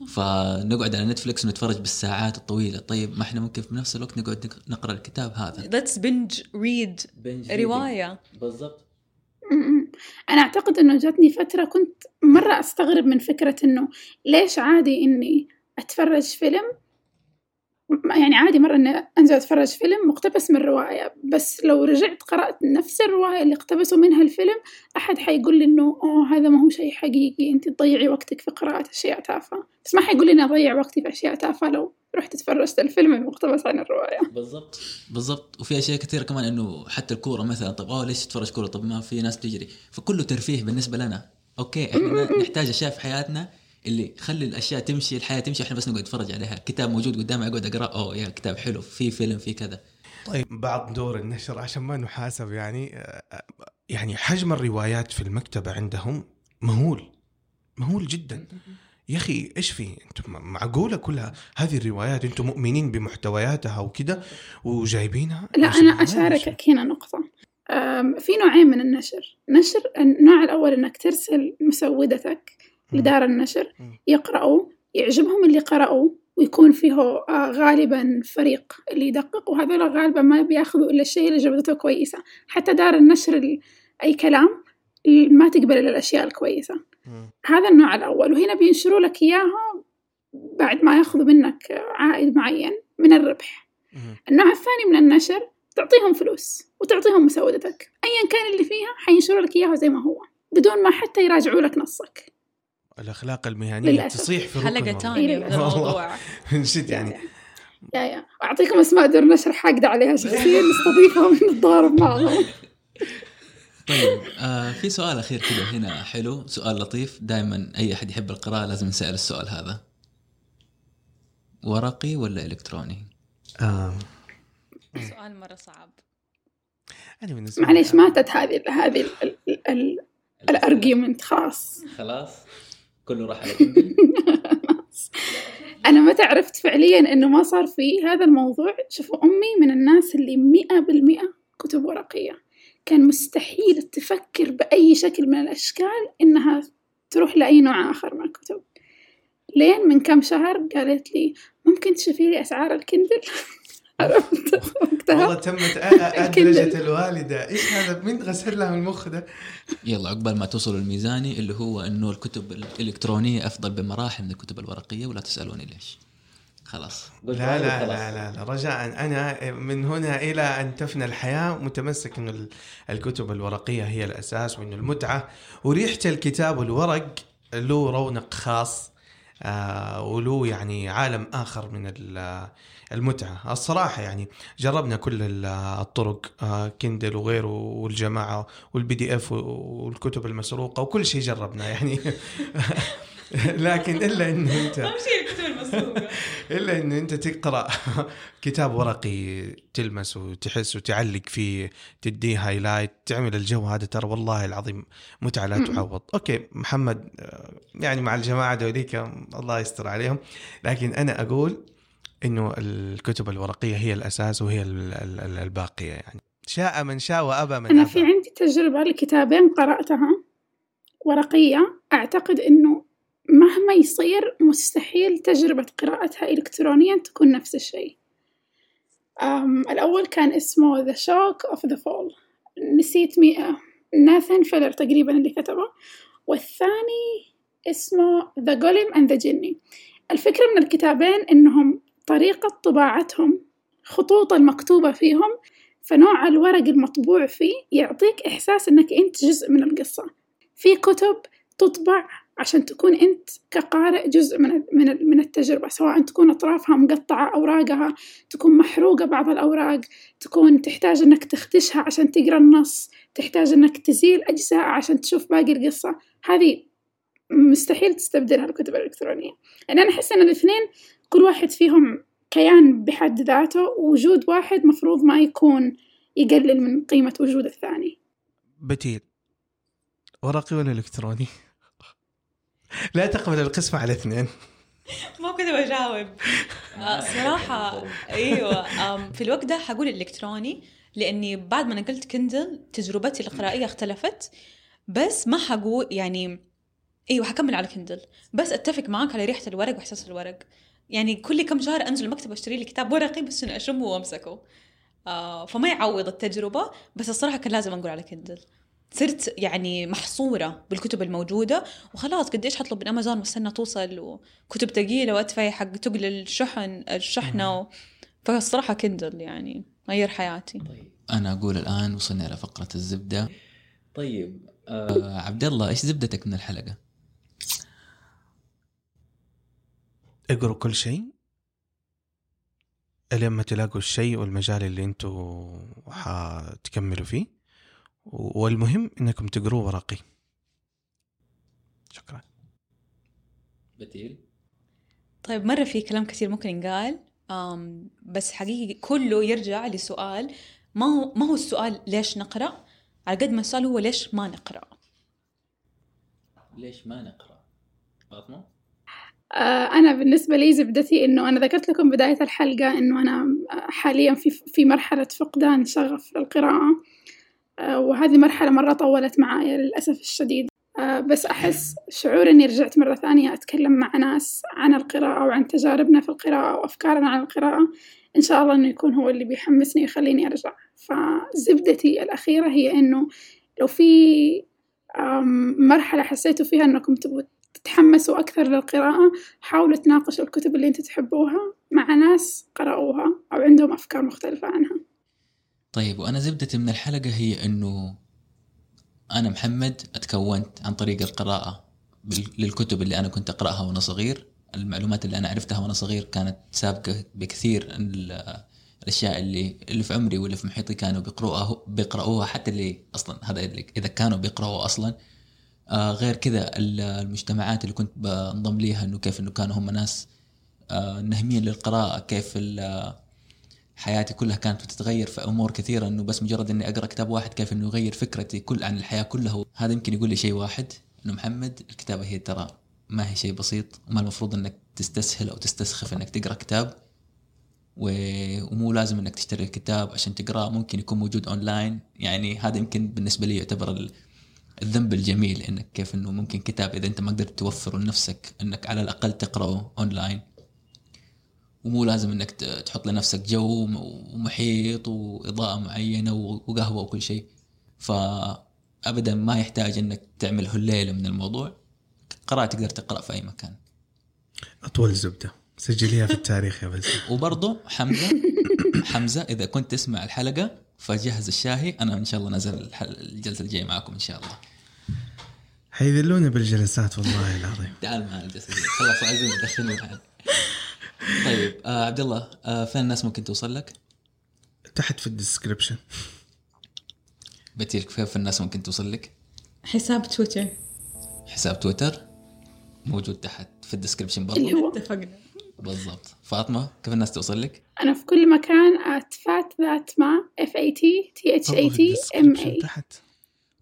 فنقعد على نتفلكس ونتفرج بالساعات الطويلة. طيب ما إحنا ممكن في نفس الوقت نقعد نق- نقرأ الكتاب هذا؟ that's binge read رواية. بالضبط. م-م. أنا أعتقد إنه جاتني فترة كنت مرة أستغرب من فكرة إنه ليش عادي إني أتفرج فيلم يعني عادي مرة إني أنزل أتفرج فيلم مقتبس من رواية بس لو رجعت قرأت نفس الرواية اللي اقتبسوا منها الفيلم أحد حيقول لي إنه أوه هذا ما هو شيء حقيقي أنت تضيعي وقتك في قراءة أشياء تافهة. بس ما حيقول لي إني أضيع وقتي في أشياء تافهة لو رحت تفرجت الفيلم المقتبس عن الرواية. بالضبط بالضبط. وفي أشياء كثيرة كمان إنه حتى الكورة مثلا طب آه ليش تتفرج كورة؟ طب ما في ناس تجري فكله ترفيه بالنسبة لنا. أوكي إحنا نحتاج أشياء في حياتنا اللي خلي الأشياء تمشي الحياة تمشي إحنا بس نقعد نتفرج عليها. كتاب موجود قدامي أقعد أقرأ أوه يا كتاب حلو في فيلم في كذا. طيب. بعض دور النشر عشان ما نحاسب يعني آه، يعني حجم الروايات في المكتبة عندهم مهول مهول جدا. يا أخي إيش في؟ أنتم معقولة كلها هذه الروايات؟ أنتم مؤمنين بمحتوياتها وكذا وجايبينها؟ لا ما أشاركك هنا نقطة. أم، في نوعين من النشر. نشر النوع الأول إنك ترسل مسودتك. لدار النشر. يقرأوا يعجبهم اللي قرأوا ويكون فيه آه، غالبا فريق اللي يدقق وهذول غالبا ما بيأخذوا إلا الشيء اللي جودته كويسة. حتى دار النشر ال- أي كلام ما تقبل إلا الأشياء الكويسة. هذا النوع الأول. وهنا بينشروا لك إياها بعد ما يأخذوا منك عائد معين من الربح. النوع الثاني من النشر تعطيهم فلوس وتعطيهم مسودتك. أيا كان اللي فيها حينشروا لك إياها زي ما هو بدون ما حتى يراجعوا لك نصك. الأخلاق المهنية للأسف. تصيح في حلقه والله. ثانية. الموضوع. من جد يعني. يا يا. أعطيكم أسماء دور نشر حاقدة عليها شخصيا نستضيفهم نتضارب معهم. طيب آه في سؤال أخير كذا هنا حلو. سؤال لطيف. دائما أي أحد يحب القراءة لازم يسأل السؤال هذا. ورقي ولا إلكتروني؟ آه. سؤال مرة صعب. أنا بالنسبة لي- معليش ماتت هذه هذه ال- ال- ال- ال argument خلاص. خلاص. كله راح على أنا متى عرفت فعليا إنه ما صار في هذا الموضوع. شوفوا أمي من الناس اللي مئة بالمئة كتب ورقية. كان مستحيل تفكر بأي شكل من الأشكال إنها تروح لأي نوع آخر من الكتب. لين من كم شهر قالت لي ممكن تشوفي لي أسعار ال Kindle؟ عرفت؟ والله وقتها تمت أ- أ- الكندل. أدلجة الوالدة. إيش هذا؟ من غسل لها المخ ده؟ يلا عقبال ما توصلوا الميزاني اللي هو إنه الكتب الإلكترونية أفضل بمراحل من الكتب الورقية ولا تسألوني ليش؟ خلاص. لا لا لا لا, لا رجاء أنا من هنا إلى أن تفنى الحياة متمسك ال- الكتب الورقية هي الأساس وأنه المتعة. وريحة الكتاب والورق له رونق خاص. آه وله يعني عالم آخر من ال- المتعة. الصراحة يعني جربنا كل ال- الطرق آه Kindle وغيره والجماعة وال PDF والكتب المسروقة وكل شيء جربنا يعني. لكن إلا أنه أنت شيء الكتب إلا انه أنت تقرأ كتاب ورقي تلمس وتحس وتعلق فيه تديه highlight تعمل الجو هذا ترى والله العظيم متعة لا. تعوض. okay محمد آه، يعني مع الجماعة دوليك الله يستر عليهم. لكن أنا أقول إنه الكتب الورقية هي الأساس وهي ال- ال- ال- الباقية يعني. شاء من شاء وأبى من أنا أبى. في عندي تجربة لكتابين قرأتها ورقية. أعتقد إنه مهما يصير مستحيل تجربة قراءتها إلكترونيا تكون نفس الشيء. أم الأول كان اسمه The Shock of the Fall. نسيت مي ناثن فيلر تقريبا اللي كتبه. والثاني اسمه The Golem and the Jinni. الفكرة من الكتابين إنهم طريقة طباعتهم خطوط المكتوبة فيهم فنوع الورق المطبوع فيه يعطيك إحساس إنك أنت جزء من القصة. في كتب تطبع عشان تكون أنت كقارئ جزء من من من التجربة سواء تكون أطرافها مقطعة أوراقها تكون محروقة بعض الأوراق تكون تحتاج إنك تخدشها عشان تقرأ النص تحتاج إنك تزيل أجزاء عشان تشوف باقي القصة. هذه مستحيل تستبدلها الكتب الإلكترونية. يعني أنا أحس إن الاثنين كل واحد فيهم كيان بحد ذاته ووجود واحد مفروض ما يكون يقلل من قيمة وجود الثاني. بتيل ورقي ولا إلكتروني؟ لا تقبل القسمة على اثنين. ما كنت بجاوب. آه، صراحة أيوه في الوقت ده حقول الالكتروني لأني بعد ما نقلت كندل تجربتي القرائية اختلفت بس ما حقول يعني أيوه حكمل على Kindle بس أتفق معاك على ريحة الورق وإحساس الورق. يعني كل كم شهر أنزل المكتبه أشتري لي كتاب ورقي بس انه أشمه وأمسكه. آه فما يعوض التجربة بس الصراحة كان لازم أنقل على Kindle صرت يعني محصورة بالكتب الموجودة وخلاص قد إيش حطلب من أمازون واستنى توصل وكتب ثقيلة وادفع حق تقل الشحن الشحنة و... فالصراحة Kindle يعني غير حياتي. طيب. أنا أقول الآن وصلنا إلى فقرة الزبدة. طيب آه عبد الله إيش زبدتك من الحلقة؟ اقروا كل شيء. لما تلاقوا الشيء والمجال اللي أنتم حتكملوا فيه. والمهم إنكم تقروه ورقي. شكرا. بتيل طيب مرة في كلام كثير ممكن ينقال بس حقيقي كله يرجع لسؤال ما هو ما هو السؤال ليش نقرأ؟ على قد ما السؤال هو ليش ما نقرأ. ليش ما نقرأ؟ فاطمة؟ آه، أنا بالنسبة لي زبدتي إنه أنا ذكرت لكم بداية الحلقة إنه أنا حاليا في في مرحلة فقدان شغف للقراءة. وهذه مرحلة مرة طولت معايا للأسف الشديد. آه، بس أحس شعور إني رجعت مرة ثانية أتكلم مع ناس عن القراءة وعن تجاربنا في القراءة وأفكارنا عن القراءة إن شاء الله إنه يكون هو اللي بيحمسني ويخليني أرجع. فزبدتي الأخيرة هي إنه لو في مرحلة حسيتوا فيها إنكم تبغوا تتحمسوا أكثر للقراءة حاولوا تناقشوا الكتب اللي أنتوا تحبوها مع ناس قرأوها أو عندهم أفكار مختلفة عنها. طيب وأنا زبدتي من الحلقة هي إنه أنا محمد أتكونت عن طريق القراءة للكتب اللي أنا كنت أقرأها وأنا صغير. المعلومات اللي أنا عرفتها وأنا صغير كانت سابقة بكثير الأشياء اللي اللي في عمري واللي في محيطي كانوا بيقروها بيقراوها حتى اللي أصلا هذا إذا كانوا بيقراوها أصلا. آه غير كذا المجتمعات اللي كنت بنضم ليها إنه كيف إنه كانوا هم ناس آه للقراءة كيف حياتي كلها كانت بتتغير في أمور كثيرة إنه بس مجرد إني أقرأ كتاب واحد كيف إنه يغير فكرتي كل عن الحياة كلها. هذا يمكن يقول لي شيء واحد إنه محمد الكتابة هي ترى ما هي شيء بسيط وما المفروض إنك تستسهل أو تستسخف إنك تقرأ كتاب ومو لازم إنك تشتري الكتاب عشان تقراه ممكن يكون موجود أونلاين. يعني هذا يمكن بالنسبة لي يعتبر الذنب الجميل إنك كيف إنه ممكن كتاب إذا أنت ما قدرت توفره لنفسك إنك على الأقل تقرأه أونلاين. ومو لازم إنك تحط لنفسك جو ومحيط وإضاءة معينة وقهوة وكل شيء. فابدا ما يحتاج إنك تعمل هليله من الموضوع. قراءة تقدر تقرأ في أي مكان. أطول زبدة. سجليها في التاريخ يا بس وبرضه حمزة حمزة إذا كنت تسمع الحلقة فجهز الشاهي. أنا إن شاء الله نازل الجلسة الجاية معاكم إن شاء الله. حيذلونا بالجلسات والله العظيم. تعال معنا الجلسة خلاص عايزين ندخلنا معنا. طيب آه عبد الله آه فين الناس ممكن توصل لك؟ تحت في الديسكربشن بتيل كيف الناس ممكن توصل لك؟ حساب تويتر. حساب تويتر موجود تحت في ال description برضه. اتفقنا. بالضبط. فاطمة كيف الناس توصل لك؟ أنا في كل مكان at fatthatma F A T T H A T M A تحت.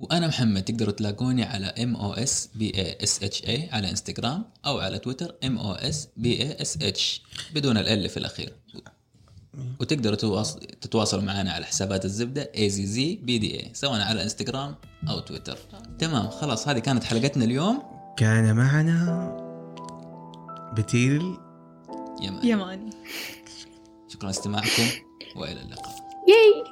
وأنا محمد تقدروا تلاقوني على M O S B A S H A على انستغرام أو على تويتر M O S B A S H بدون ال في الأخير. وتقدروا تتواصلوا معنا على حسابات الزبدة اي زي زي بي دي اي سواء على انستغرام أو تويتر تمام خلاص هذه كانت حلقتنا اليوم. كان معنا بتيل. يماني. يماني. شكرا لاستماعكم وإلى اللقاء. ياي!